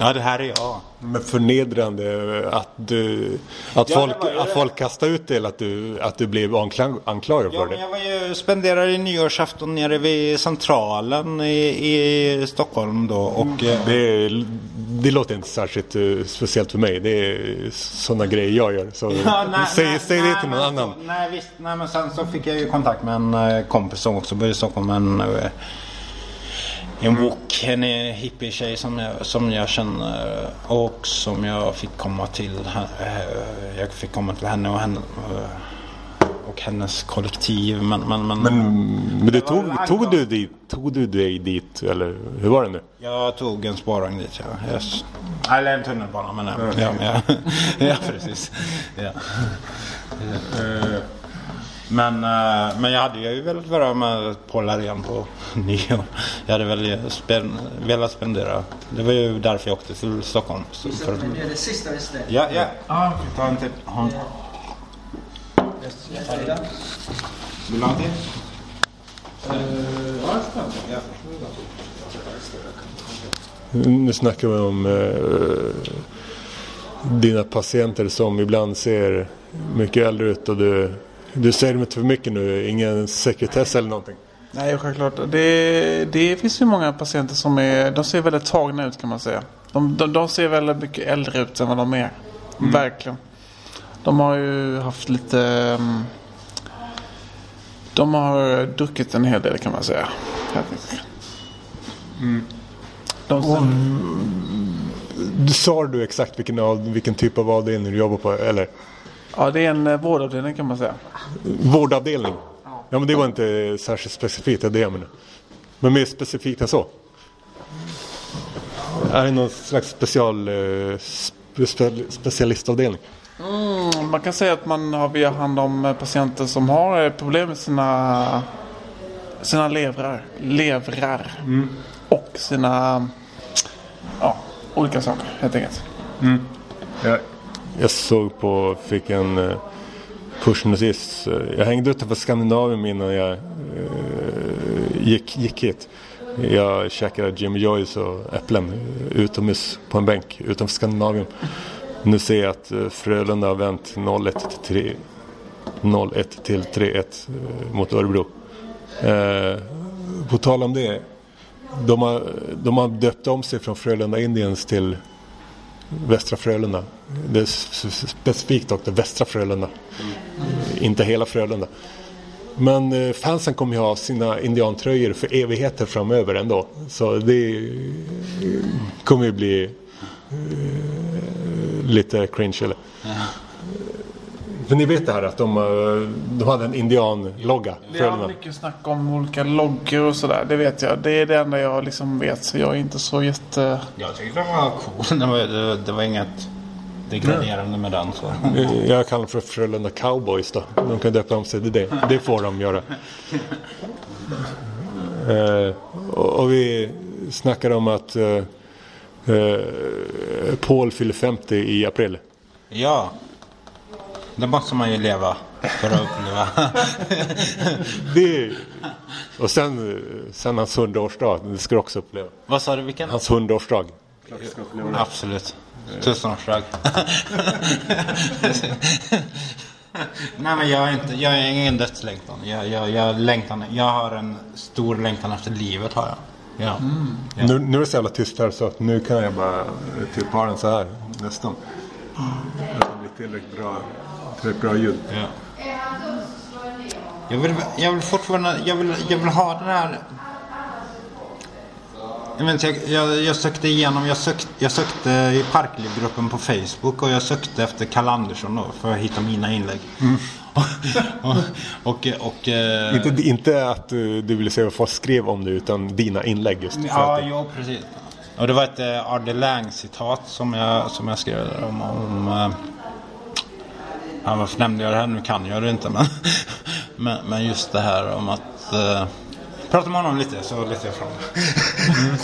Ja, det här är jag. Men förnedrande att, du, att, Ja, folk, det var att det. folk kastar ut det eller att du, att du blev anklag, anklagad Ja, för men det. jag var ju spenderade nyårsafton nere vid Centralen i, i Stockholm då. Och, eh, Det, det låter inte särskilt eh, speciellt för mig. Det är sådana grejer jag gör. Så Ja, nej, säg nej, säg det nej, till någon men annan. Så, nej, visst. Nej, men sen så fick jag ju kontakt med en eh, kompis som också bor i Stockholm. En, eh, en wok, en hippie-tjej som jag, som jag känner och som jag fick komma till. eh, Jag fick komma till henne och henne. eh, Och hennes kollektiv. Men, men, men, Men, men du Det tog, tog, du dit, tog du dig dit? Eller hur var det nu? Jag tog en spårvagn dit, ja. Yes. Eller en tunnelbana, men ja. Ja, ja. ja precis. Ja. Men, eh, men jag hade ju velat vara med Paul Arén på nyår. Jag hade väl spän, velat spendera. Det var ju därför jag åkte till Stockholm. Så för, Det är det sista resten. ja, ja. Ah, Ta en till. Ha. Vill du ha en till? Nu snackar vi om eh, dina patienter som ibland ser mycket äldre ut och du, du säger inte för mycket nu, ingen sekretess eller någonting. Nej, självklart. Det, det finns ju många patienter som är, de ser väldigt tagna ut kan man säga. De, de, de ser väldigt mycket äldre ut än vad de är. Verkligen. De har ju haft lite... mm, De har druckit en hel del kan man säga. Enkelt. De ser, Du sa du exakt vilken, vilken typ av avdelning du jobbar på? Eller ja, det är en eh, vårdavdelning kan man säga. vårdavdelning? Ja men det var inte särskilt specifikt, det är det jag menar. Men mer specifikt än så? Är det någon slags special, eh, spe, specialistavdelning? Mm, man kan säga att man har vi har hand om eh, patienter som har problem med sina, sina levrar, levrar och sina ja, olika saker helt enkelt. Jag, jag såg på, fick en eh, pushnotis. Eh, Jag hängde utanför Skandinavien innan jag eh, gick, gick hit. Jag käkade Jimmy Joyce och äpplen utomhus på en bänk utanför Skandinavien. Nu ser jag att eh, Frölunda har vänt 0-1 till 3 0-1 till 3-1 eh, mot Örebro. Eh, på tal om det. De har, de har döpt om sig från Frölunda Indians till Västra Frölunda. Det är specifikt dock specifikt Västra Frölunda. Inte hela Frölunda. Men eh, fansen kommer ju ha sina indiantröjor för evigheter framöver ändå. Så det eh, kommer ju bli eh, lite cringe eller? För ni vet det här att de, eh, de hade en indianlogga. Det har Frölunda. mycket snack om olika loggor och sådär. Det vet jag. Det är det enda jag liksom vet. Så jag är inte så jätte... Jag tyckte den var cool. Det var, det, det var inget degraderande med den. Så. Eh, Jag kallar det för Frölunda Cowboys då. De kan döpa om sig till det. Det får de göra. Eh, och, vi snackar om att Paul fyller 50 i april. Ja. Det måste man ju leva för att uppleva. Det, och sen, sen hans 100-årsdag. Det ska du också uppleva. Vad sa du, vilken? Hans 100-årsdag. Absolut. Tusenårsdag. Nej men jag är inte, jag är ingen dödslängtan. Jag, jag, jag, längtan. jag har en stor längtan efter livet har jag. Ja. Ja. Nu, nu är det så jävla tyst här så att nu kan jag bara typ ha den så här nästan. Det blir tillräckligt bra, tillräckligt bra ljud. Ja. Jag vill, jag vill fortfarande, jag vill, jag vill ha den här... Jag, vet, inte, jag, jag, jag sökte igenom, jag sökte, jag sökte i Parklivgruppen på Facebook och jag sökte efter Kalle Andersson då för att hitta mina inlägg. och, och, och, och, eh, Inte, inte att du, du ville se vad folk skrev om det utan dina inlägg just. för Ja, jo precis. Och det var ett eh, Arde Lang-citat som jag, som jag skrev om... om eh, ja, varför nämnde jag det här? Nu kan jag det inte men... men, men just det här om att... Eh, prata med honom lite så letar jag fram mm.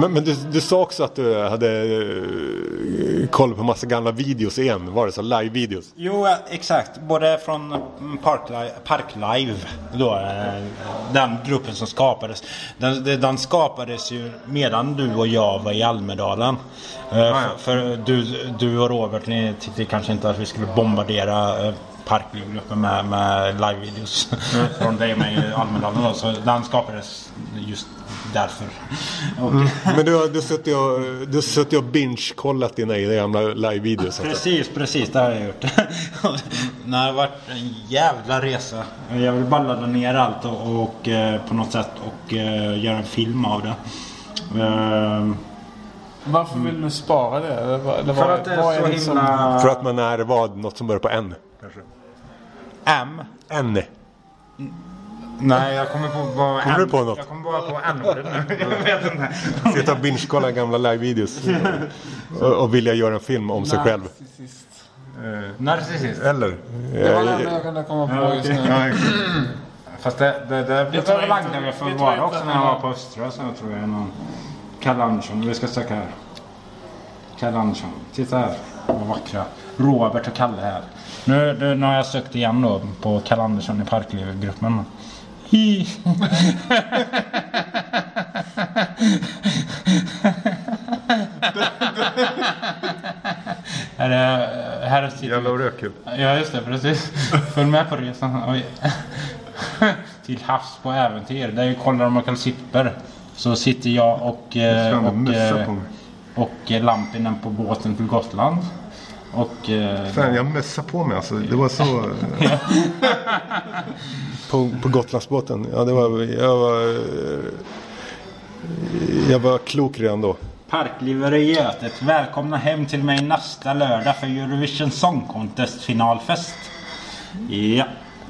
Men, men du, du sa också att du hade uh, koll på massa gamla videos igen. Var det så? Live-videos? Jo, eh, exakt. Både från mm, Parklive, Parklive då, eh, den gruppen som skapades. Den, den- skapades ju medan du och jag var i Almedalen. Eh, för, för du, du och Robert, ni tyckte kanske inte att vi skulle bombardera eh, Parklivgruppen med, med live-videos från dig och mig i Almedalen. Då. Så den skapades just därför. Och, Men du har, du har suttit och, du har suttit och binge-kollat dina gamla live-videos. Precis, precis. Det har jag gjort. det har varit en jävla resa. Jag vill bara ladda ner allt och, och eh, på något sätt och eh, göra en film av det. Eh, Varför vill du spara det? Eller, eller för att det är så liksom- himla... För att man är vad? Något som börjar på N? Kanske. M. N. Nej, jag kommer på vad Kommer du på något? Jag kommer bara på N-ordet nu. Jag vet inte. Sitta och binge-kolla gamla live-videos. och, och vilja göra en film om sig själv. Narcissist. Narcissist. Eller? Det var det enda jag kunde komma på just nu. Fast det, det, det, det inte- lagde vi för det att vara också när jag han var på Östra. Så tror jag någon Kalle Andersson. Vi ska söka här. Kalle Andersson. Titta här. Vad vackra. Robert och Kalle här. Nu, nu, nu har jag sökt igen då på Kalle Andersson i Parklivgruppen. Hi. här är, här sitter Jävla rökkul. Ja, just det. Precis. Följ med på resan. Till havs på äventyr. Där vi kollar om man kan sipper. Så sitter jag och, eh, och, eh, mig. och eh, Lampinen på båten till Gotland. Och... eh, Fan, jag mössade på mig alltså. Det var så... på, på Gotlandsbåten. Ja, det var... Jag var... eh, Jag var klok redan då. Parklivare i Götet. Välkomna hem till mig nästa lördag för Eurovision Song Contest finalfest. Ja.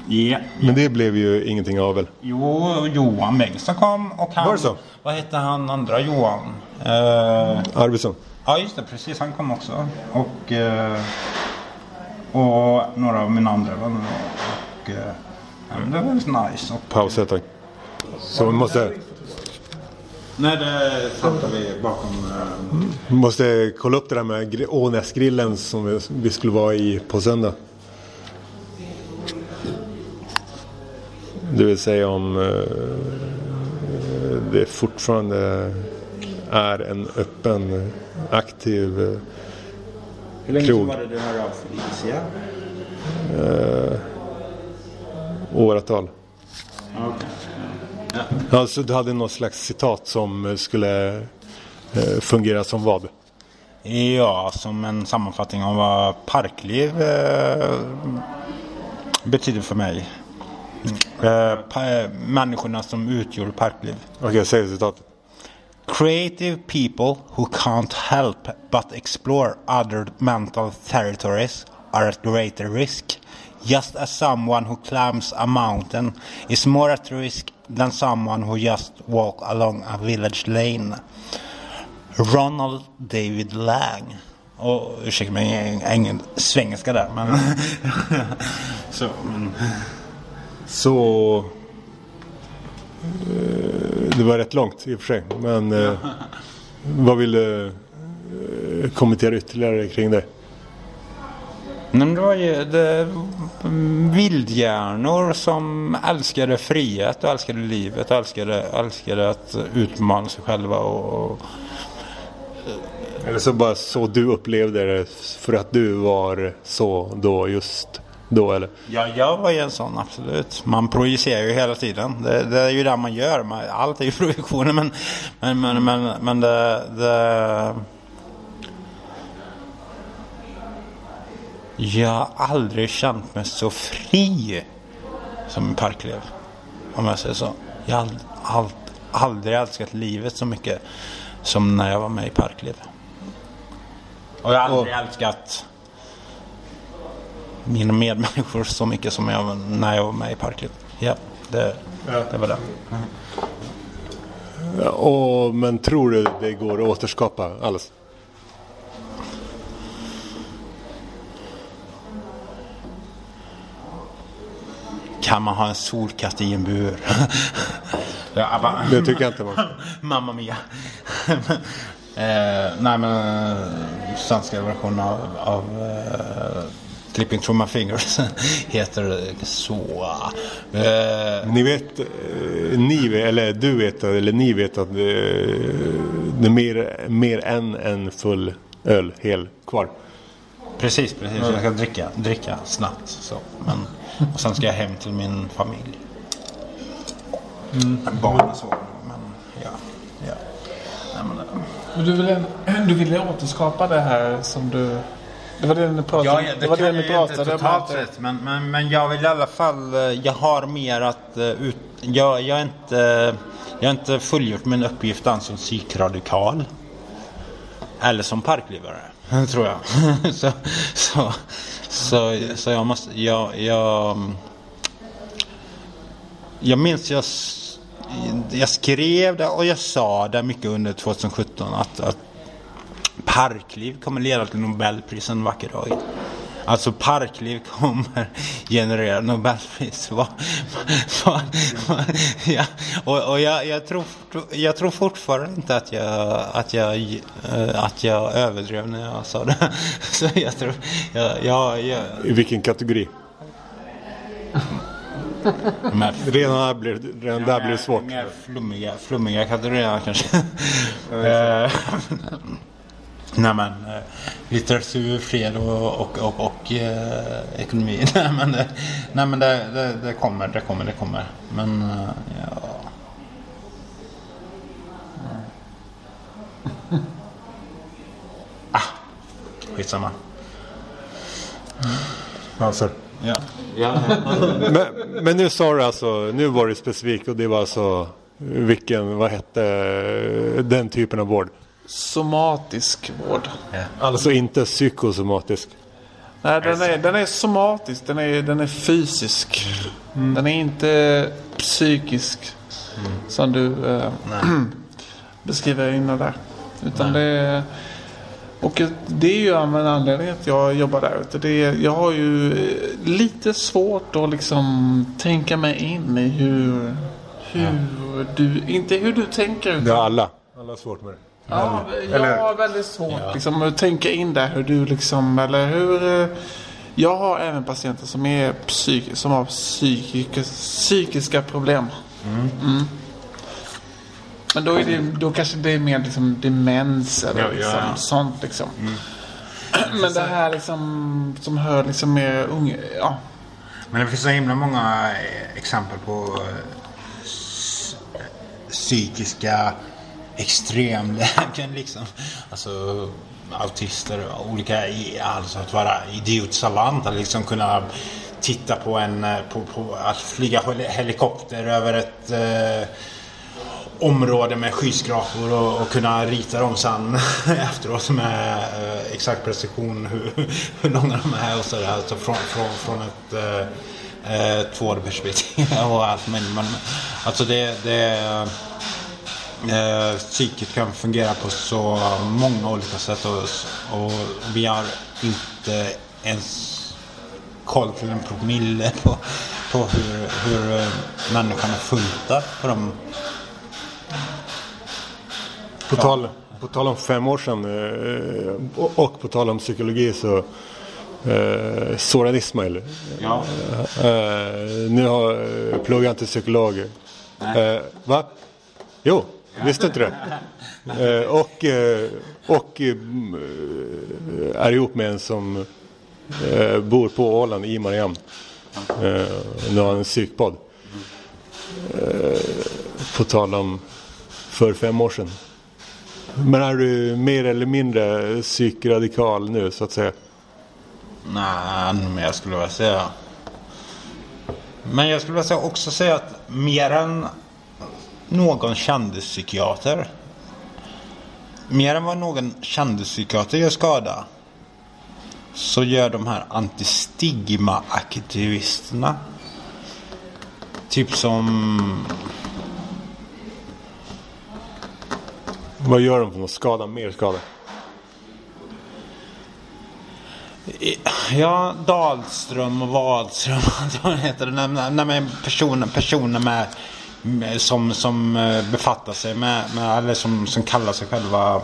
Ja. Men det blev ju ingenting av väl? Jo, Johan Bengtsson kom och han... Var det så? Vad hette han andra Johan? Eh, Arvidsson. Ja just det, precis. Han kom också. Och, eh, och några av mina andra vänner. Och, eh, ja, men det var väldigt nice. Och, tag. Så vi måste, nej, det fattar vi bakom... Eh, måste kolla upp det där med gri- Ånäsgrillen som vi, skulle vara i på söndag. Det vill säga om eh, det fortfarande är en öppen, aktiv eh, hur länge Krog. var det du hörde av Felicia? åratal. Okay. Alltså du hade något slags citat som skulle eh, fungera som vad? Ja, som en sammanfattning av vad parkliv eh, betyder för mig. Eh, pa- människorna som utgör parkliv. Okej, säg citatet. Creative people who can't help but explore other mental territories are at greater risk. Just as someone who climbs a mountain is more at risk than someone who just walk along a village lane. Ronald David Lang. Och ursäkta mig, jag ingen svengelska där men... Så, men... Så... eh, Det var rätt långt i och för sig. Men eh, vad vill du eh, kommentera ytterligare kring det? Men det var ju det, vildhjärnor som älskade frihet och älskade livet och älskade, älskade att utmana sig själva. Och, och, Eller så bara så du upplevde det för att du var så då just då eller? ja, jag var ju en sån absolut. Man projicerar ju hela tiden. Det, det är ju det man gör. Man, allt är ju projektioner men, men, men, men, men det, det... Jag har aldrig känt mig så fri som en parklev. Om jag säger så. Jag har ald, ald, aldrig älskat livet så mycket som när jag var med i Parkliv. Och jag har aldrig älskat mina medmänniskor så mycket som jag när jag var med i Parkliv. Ja, det, det var det. Ja, Och, men tror du det går att återskapa alls? Kan man ha en solkatt i en bur? ja, bara, Det tycker jag inte man. Mamma Mia. eh, nej men eh, svenska versionen av, av eh, Clipping through my fingers heter så. Eh, Ni vet, eh, ni vet, eller du vet, eller ni vet att det, det är mer, mer än en full öl hel kvar. precis, precis. Jag ska dricka, dricka snabbt. Så. Men, och sen ska jag hem till min familj. Barnen sover. Men ja. ja. Nej, men, eh, du ville, du ville återskapa det här som du... Det var det ni pratade Ja, ja, det, det var kan det ni inte pratade om. totalt att- sett. Men, men, men jag vill i alla fall, eh, jag har mer att eh, ut, jag, jag är inte, jag har inte fullgjort min uppgift än som psykradikal. Eller som parklivare, tror jag. så, så, så, så jag måste, jag, jag, jag minns jag, jag skrev det och jag sa det mycket under 2017 att, att parkliv kommer leda till Nobelpris en vacker dag. Alltså parkliv kommer generera Nobelpris. Va, va, va, ja. Och, och jag, jag, tror, jag tror fortfarande inte att jag, att, jag, att jag överdrev när jag sa det. Så jag tror, jag, jag, jag... I vilken kategori? Men, redan där blir, redan där blir det svårt. Mer flummiga, flummiga kategorier kanske. Nej men eh, litteratur, fred och, och, och, och eh, ekonomi. nej men, det, nej, men det, det, det, kommer, det kommer, det kommer. Men eh, ja. ah, skitsamma. Alltså. Ja. ja. men, men nu sa du alltså, nu var det specifikt och det var alltså vilken, vad hette den typen av vård? Somatisk vård. Alltså inte psykosomatisk? Nej, den är, den är somatisk. Den är, den är fysisk. Mm. Den är inte psykisk. Mm. Som du äh, beskriver innan där. Utan Nej. det är och det är ju en anledning att jag jobbar där ute. Det är, jag har ju lite svårt att liksom tänka mig in i hur, hur ja. du, inte hur du tänker. Utan... Det har alla. Alla har svårt med det. Ja, jag har väldigt svårt ja. liksom, att tänka in där hur du liksom, eller hur... Jag har även patienter som, är psyk, som har psykiska, psykiska problem. Mm. Mm. Men då, är det, då kanske det är mer liksom demens eller ja, liksom, ja. sånt liksom. Mm. Men det här liksom som hör liksom mer unga, ja. Men det finns så himla många eh, exempel på eh, psykiska extremlägen liksom. Alltså autister och olika, alltså att vara idiotsalant, att liksom kunna titta på en, på, på att flyga helikopter över ett eh, område med skyskrapor och, och, kunna rita dem sen efteråt med eh, exakt precision hur, hur långa de är och sådär. Alltså från, från, från ett eh, eh, 2D-perspektiv och allt. Men, men alltså det, det eh, psyket kan fungera på så många olika sätt och, och vi har inte ens koll till en promille på, på hur, hur eh, människan är funtad på de på, tal, på tal om fem år sedan eh, och på tal om psykologi så eh, Soran Ismail. Ja. Eh, nu har pluggar inte psykolog. Eh, va? Jo visste inte det. Eh, och eh, och eh, är ihop med en som bor på Åland i Mariam. nu har han en psykpodd. på tal om för fem år sedan. Men är du mer eller mindre psykradikal nu så att säga? Nej, men jag skulle vilja säga... Men jag skulle vilja också säga att mer än någon kändispsykiater. Mer än vad någon kändispsykiater gör skada. Så gör de här antistigma-aktivisterna. Typ som Vad gör de för något? Skada? Mer skada? Ja, Dahlström och Wahlström. Vad heter det? Nej, men personer, personer med, med, som, som eh, befattar sig med, med eller som, som kallar sig själva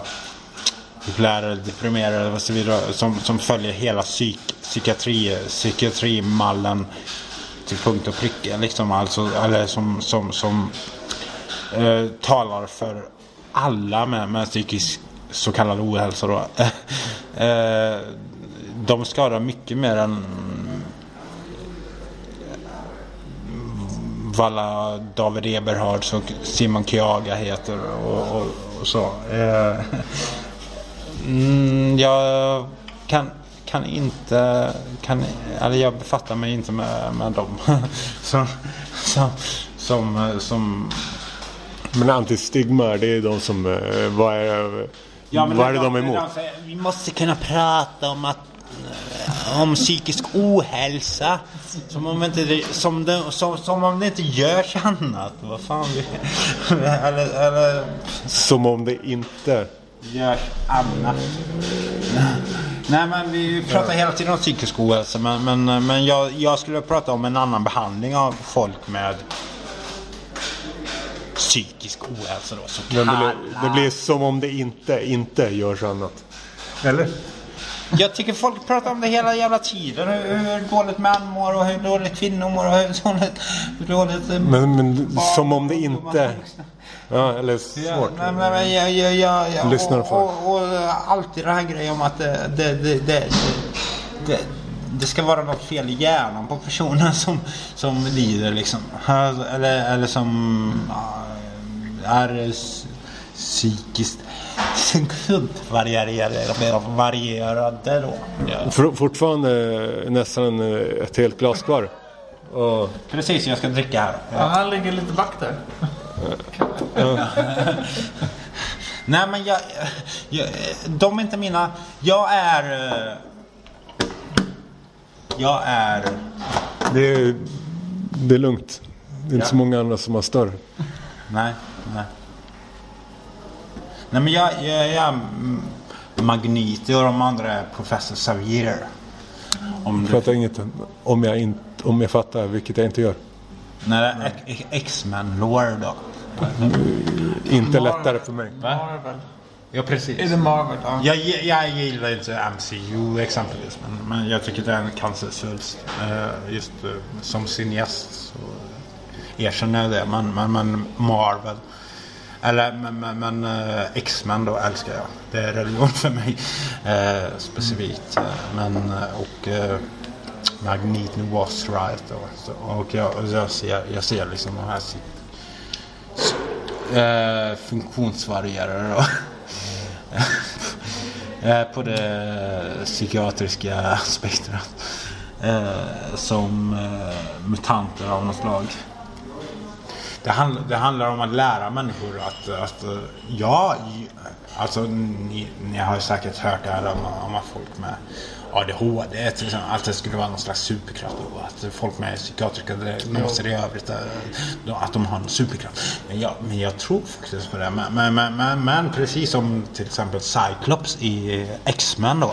bipolär deprimerade och så vidare. Som, som följer hela psyk, psykiatri, psykiatrimallen till punkt och pricka. Liksom, alltså, eller som, som, som eh, talar för alla med, med psykisk så kallad ohälsa då. Eh, de skadar mycket mer än Valla David Eberhards och Simon Kjaga heter och, och, och så. Eh, mm, jag kan, kan inte, kan, eller jag befattar mig inte med, med dem. som, som, som, som men antistigma, det är de som, eh, vad är, ja, vad är det de är emot? vi måste kunna prata om att om psykisk ohälsa. Som om, inte, som, det, som, som om det inte görs annat. Vad fan vi, eller, eller, Som om det inte görs annat. Nej men vi pratar hela tiden om psykisk ohälsa men, men, men jag, jag skulle prata om en annan behandling av folk med psykisk ohälsa då. Så Men det, blir, det blir som om det inte, inte görs annat. Eller? Jag tycker folk pratar om det hela jävla tiden. Hur, hur dåligt män mår och hur dåligt kvinnor mår och hur dåligt... Hur dåligt eh, Men, men barn som om det inte... Ja, eller Ja, svårt. nej, men, jag, jag, jag, jag, Lyssnar och, och, och alltid den här grejen om att det, det, det, det, det, det ska vara något fel i hjärnan på personen som, som lider liksom. Eller, eller som ja, är s- psykiskt varierade, varierade då. Ja. For, fortfarande nästan ett helt glas kvar. Och, Precis, jag ska dricka här. Ja, han ligger lite back där. Nej men jag, jag, de är inte mina. Jag är... eh, Jag är... det, är, det är lugnt. Det är inte så många andra som har större. Nej, nej. Nej men jag, jag, jag mm, Magniti och de andra är Professor Xavier. Om Jag du, pratar inget om jag, inte, om jag fattar, vilket jag inte gör. när det är X- X-Men lore då. Inte lättare för mig. Marvel. Ja precis. Är det Marvel? Ja. Jag, jag gillar inte MCU exempelvis. Men, men jag tycker det är en cancersvulst. Uh, just uh, som cineast så erkänner jag det. Men, men, men Marvel. Eller men, men, men eh, X-Men då älskar jag. Det är religion för mig. eh, specifikt. Eh, men eh, och uh, Magneto was right då. Så, och jag, jag, ser, jag ser liksom de här eh, funktionsvarierare då. Eh, på det psykiatriska spektrat. Eh, som eh, mutanter av något slag. Det, handl det handlar om att lära människor att, att ja, alltså ni, ni har säkert hört det här om, om att folk med ADHD till exempel, att det skulle vara någon slags superkraft och att folk med psykiatriska diagnoser i övrigt eh, att de har en superkraft. Men jag, men jag tror faktiskt på det. Men, men, men, men precis som till exempel Cyclops i X-Men då.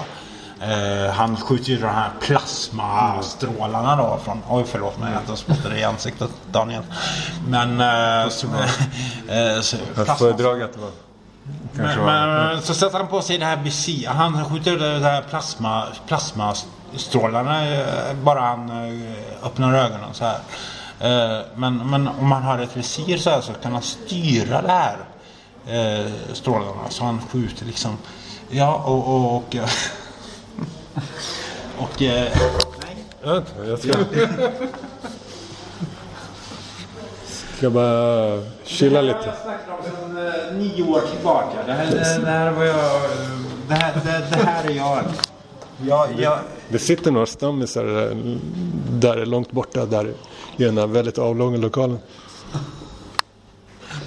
Eh, han skjuter ju de här plasmastrålarna då från... Oj förlåt mig att jag spottade i ansiktet Daniel. Men... Eh, så, eh, så, det var... Men, var... men så sätter han på sig det här BC. Han skjuter det här plasma, plasmastrålarna eh, bara han eh, öppnar ögonen så här. Eh, Men, men om man har ett visir så här så kan han styra det här eh, strålarna. Så han skjuter liksom. Ja och... och, och, och eh, Vänta, jag ska... Ska bara chilla lite. snackar om sedan eh, nio år tillbaka. Det här, det, det här var jag... Det här, det, det här är jag. Jag, jag, Det sitter några stammisar där, där långt borta där i den här väldigt avlånga lokalen.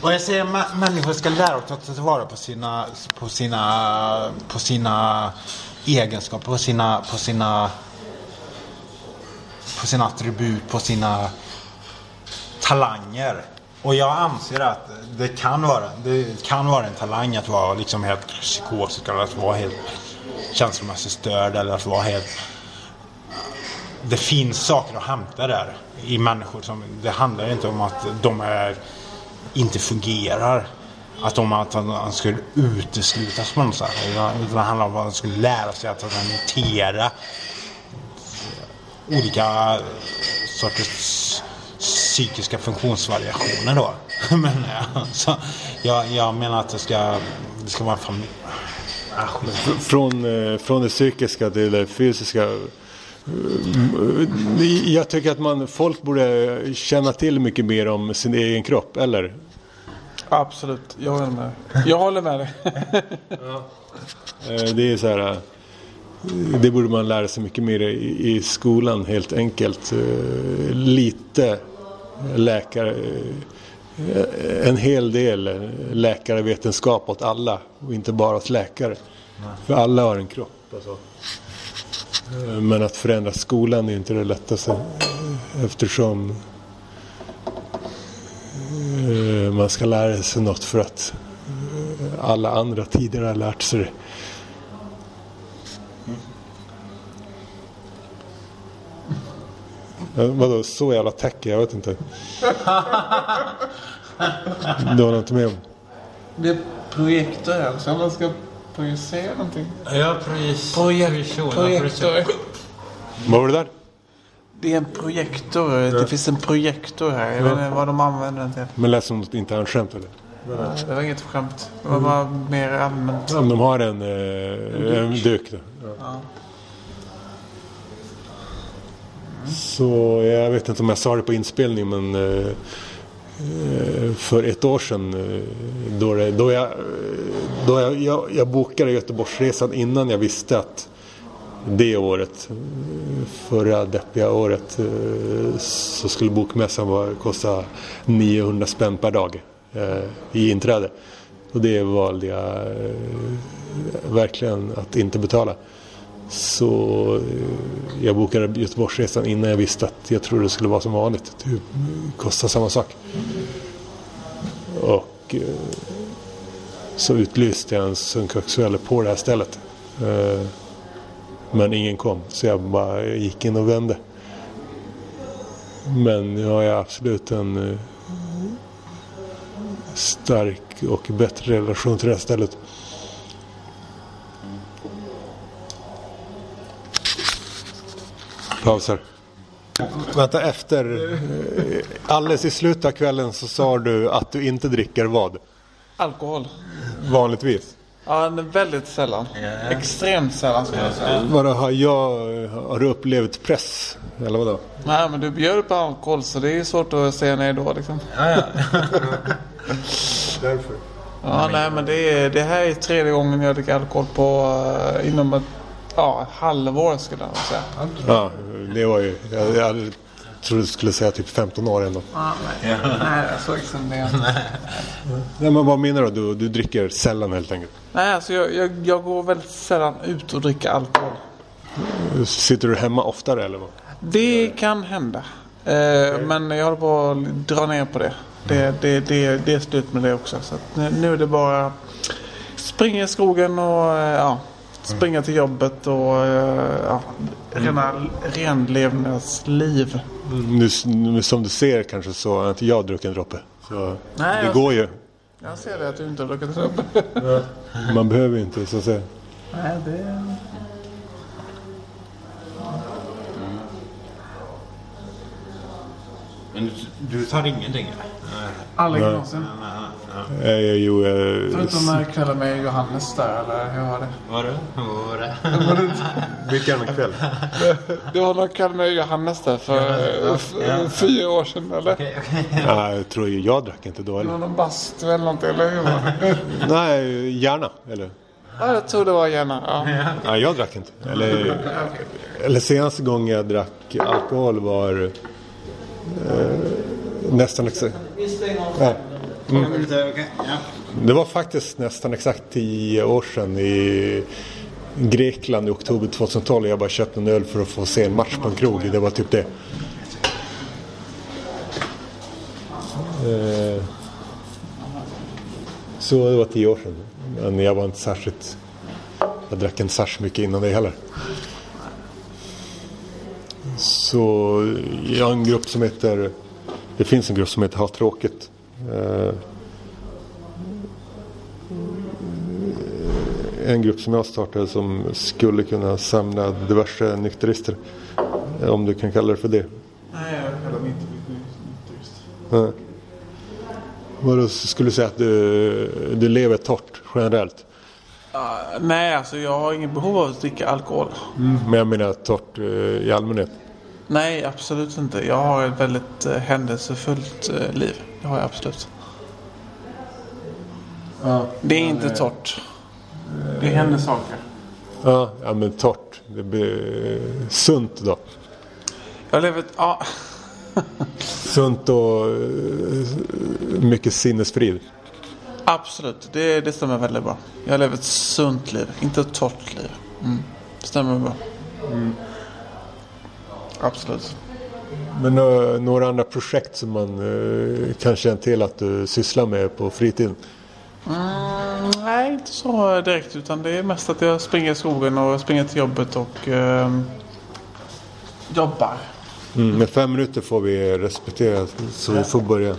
Och jag säger att människor ska lära sig att ta tillvara på sina, på sina, på sina egenskaper, på sina, på sina, på sina attribut, på sina talanger. Och jag anser att det kan vara, det kan vara en talang att vara liksom helt psykotisk eller att vara helt känslomässigt störd eller att vara helt det finns saker att hämta där i människor. Som, det handlar inte om att de är, inte fungerar. Att de att han skulle uteslutas på något sätt. Utan det handlar om att han skulle lära sig att hantera olika sorters psykiska funktionsvariationer då. Men alltså, jag, jag menar att det ska, det ska vara en familj. Ah, från, eh, från det psykiska till det fysiska. Eh, mm, eh, jag tycker att man, folk borde känna till mycket mer om sin egen kropp, eller? Absolut, jag håller med. Jag håller med dig. Eh, Det är så här. eh, Det borde man lära sig mycket mer i, i skolan helt enkelt. Eh, Lite läkare. En hel del läkarvetenskap åt alla och inte bara åt läkare. För alla har en kropp. Alltså. Men att förändra skolan är inte det lättaste eftersom Eh, man ska lära sig något för att eh, alla andra tidigare har lärt sig det. Eh, vadå, så jävla tacky? Jag vet inte. Du har inte med om? Det är projektor alltså. Man ska projicera någonting. Ja, projicera. Projektor. Vad var det där? Det är en projektor. Det finns en projektor här. Jag vet inte vad de använder den till. Men lät som något internt skämt eller? Nej, Det var inget skämt. Det var bara mer allmänt. Ja, de har en, eh, en duk. Ja. Så jag vet inte om jag sa det på inspelning men eh, eh, för ett år sedan eh, då, det, då, jag, eh, då jag, jag, jag bokade Göteborgsresan innan jag visste att det året, förra deppiga året, eh, så skulle bokmässan kosta 900 spänn per dag eh, i inträde. Och det valde jag eh, verkligen att inte betala. Så jag bokade Göteborgsresan innan jag visste att jag trodde det skulle vara som vanligt. Det kostar samma sak. Och så utlyste jag en sunkaxuell på det här stället. Men ingen kom så jag bara gick in och vände. Men nu har jag absolut en eh, stark och bättre relation till det här stället. Pausar. Vänta, efter... eh, Alldeles i slutet av kvällen så sa du att du inte dricker vad? Alkohol. Vanligtvis. Ja, väldigt sällan. Extremt sällan skulle jag säga. Vadå, har, jag, har du upplevt press? Eller vadå? Nej, men du bjöd på alkohol så det är svårt att säga nej då liksom. Ja, ja. Därför. Ja, nej men det, är, det här är tredje gången jag dricker alkohol på uh, inom ett ja, halvår skulle jag nog säga. Ja, det var ju... Jag, jag trodde du skulle säga typ 15 år ändå. Ja, nej. nej, så extremt är jag inte. Nej, men vad menar du? du? Du dricker sällan helt enkelt? Nej, alltså jag, jag, jag går väldigt sällan ut och dricker alkohol. Sitter du hemma oftare eller vad? Det kan hända. Eh, men jag håller på att dra ner på det. Det, det, det, det är slut med det också. Så att nu, nu är det bara springa i skogen och eh, ja, springa till jobbet och eh, ja, rena renlevnadsliv. Nu, nu som du ser kanske så har inte jag druckit en droppe. Så Nej, det går ju. Jag ser det att du inte har druckit upp. Man behöver ju inte så att säga. Nej, det... Men du, du tar ingenting? Aldrig någonsin. Eh, jo, eh, Förutom kvällen med Johannes där, eller hur var det? Var det? Var det? Vilken kväll? Det var någon kväll med Johannes där för, för fyra år sedan, eller? Okej, okej. Ja, jag tror ju jag drack inte då Det var eller? någon bastu eller någonting, eller hur var det? Nej, gärna. Eller? Ja, jag tror det var gärna. Ja. Nej, jag drack inte. Eller, eller senaste gången jag drack alkohol var eh, nästan exakt... Vi stänger av. Ja. Ja. Det var faktiskt nästan exakt tio år sedan i Grekland i oktober 2012. Jag bara köpte en öl för att få se en match på en krog. Det var typ det. Eh, Så det var tio år sedan. Men jag var inte särskilt... Jag drack inte särskilt mycket innan det heller. Så jag har en grupp som heter... Det finns en grupp som heter Ha tråkigt. Eh, en grupp som jag startade som skulle kunna samla diverse nykterister. Eh, Om du kan kalla det för det. Nej, jag kallar mig inte nykterist. Vadå, skulle du säga att du, du lever torrt generellt? Ah, nej, alltså jag har inget behov av att dricka alkohol. Men jag menar torrt eh, i allmänhet. Nej, absolut inte. Jag har ett väldigt eh, händelsefullt liv. Det har jag absolut. det är inte torrt. Det händer saker. Ja, ja men torrt. Det blir eh, sunt då. Jag lever ett... Ja. Sunt och eh, mycket sinnesfrid. Absolut, det, det stämmer väldigt bra. Jag lever ett sunt liv, inte ett torrt liv. Mm. Stämmer bra. Absolut. Men eh, några andra projekt som man eh, kan känna till att du sysslar med på fritiden? Mm, nej, inte så direkt. Utan det är mest att jag springer i skogen och springer till jobbet och ehm, jobbar. Mm, men fem minuter får vi respektera så vi får börja.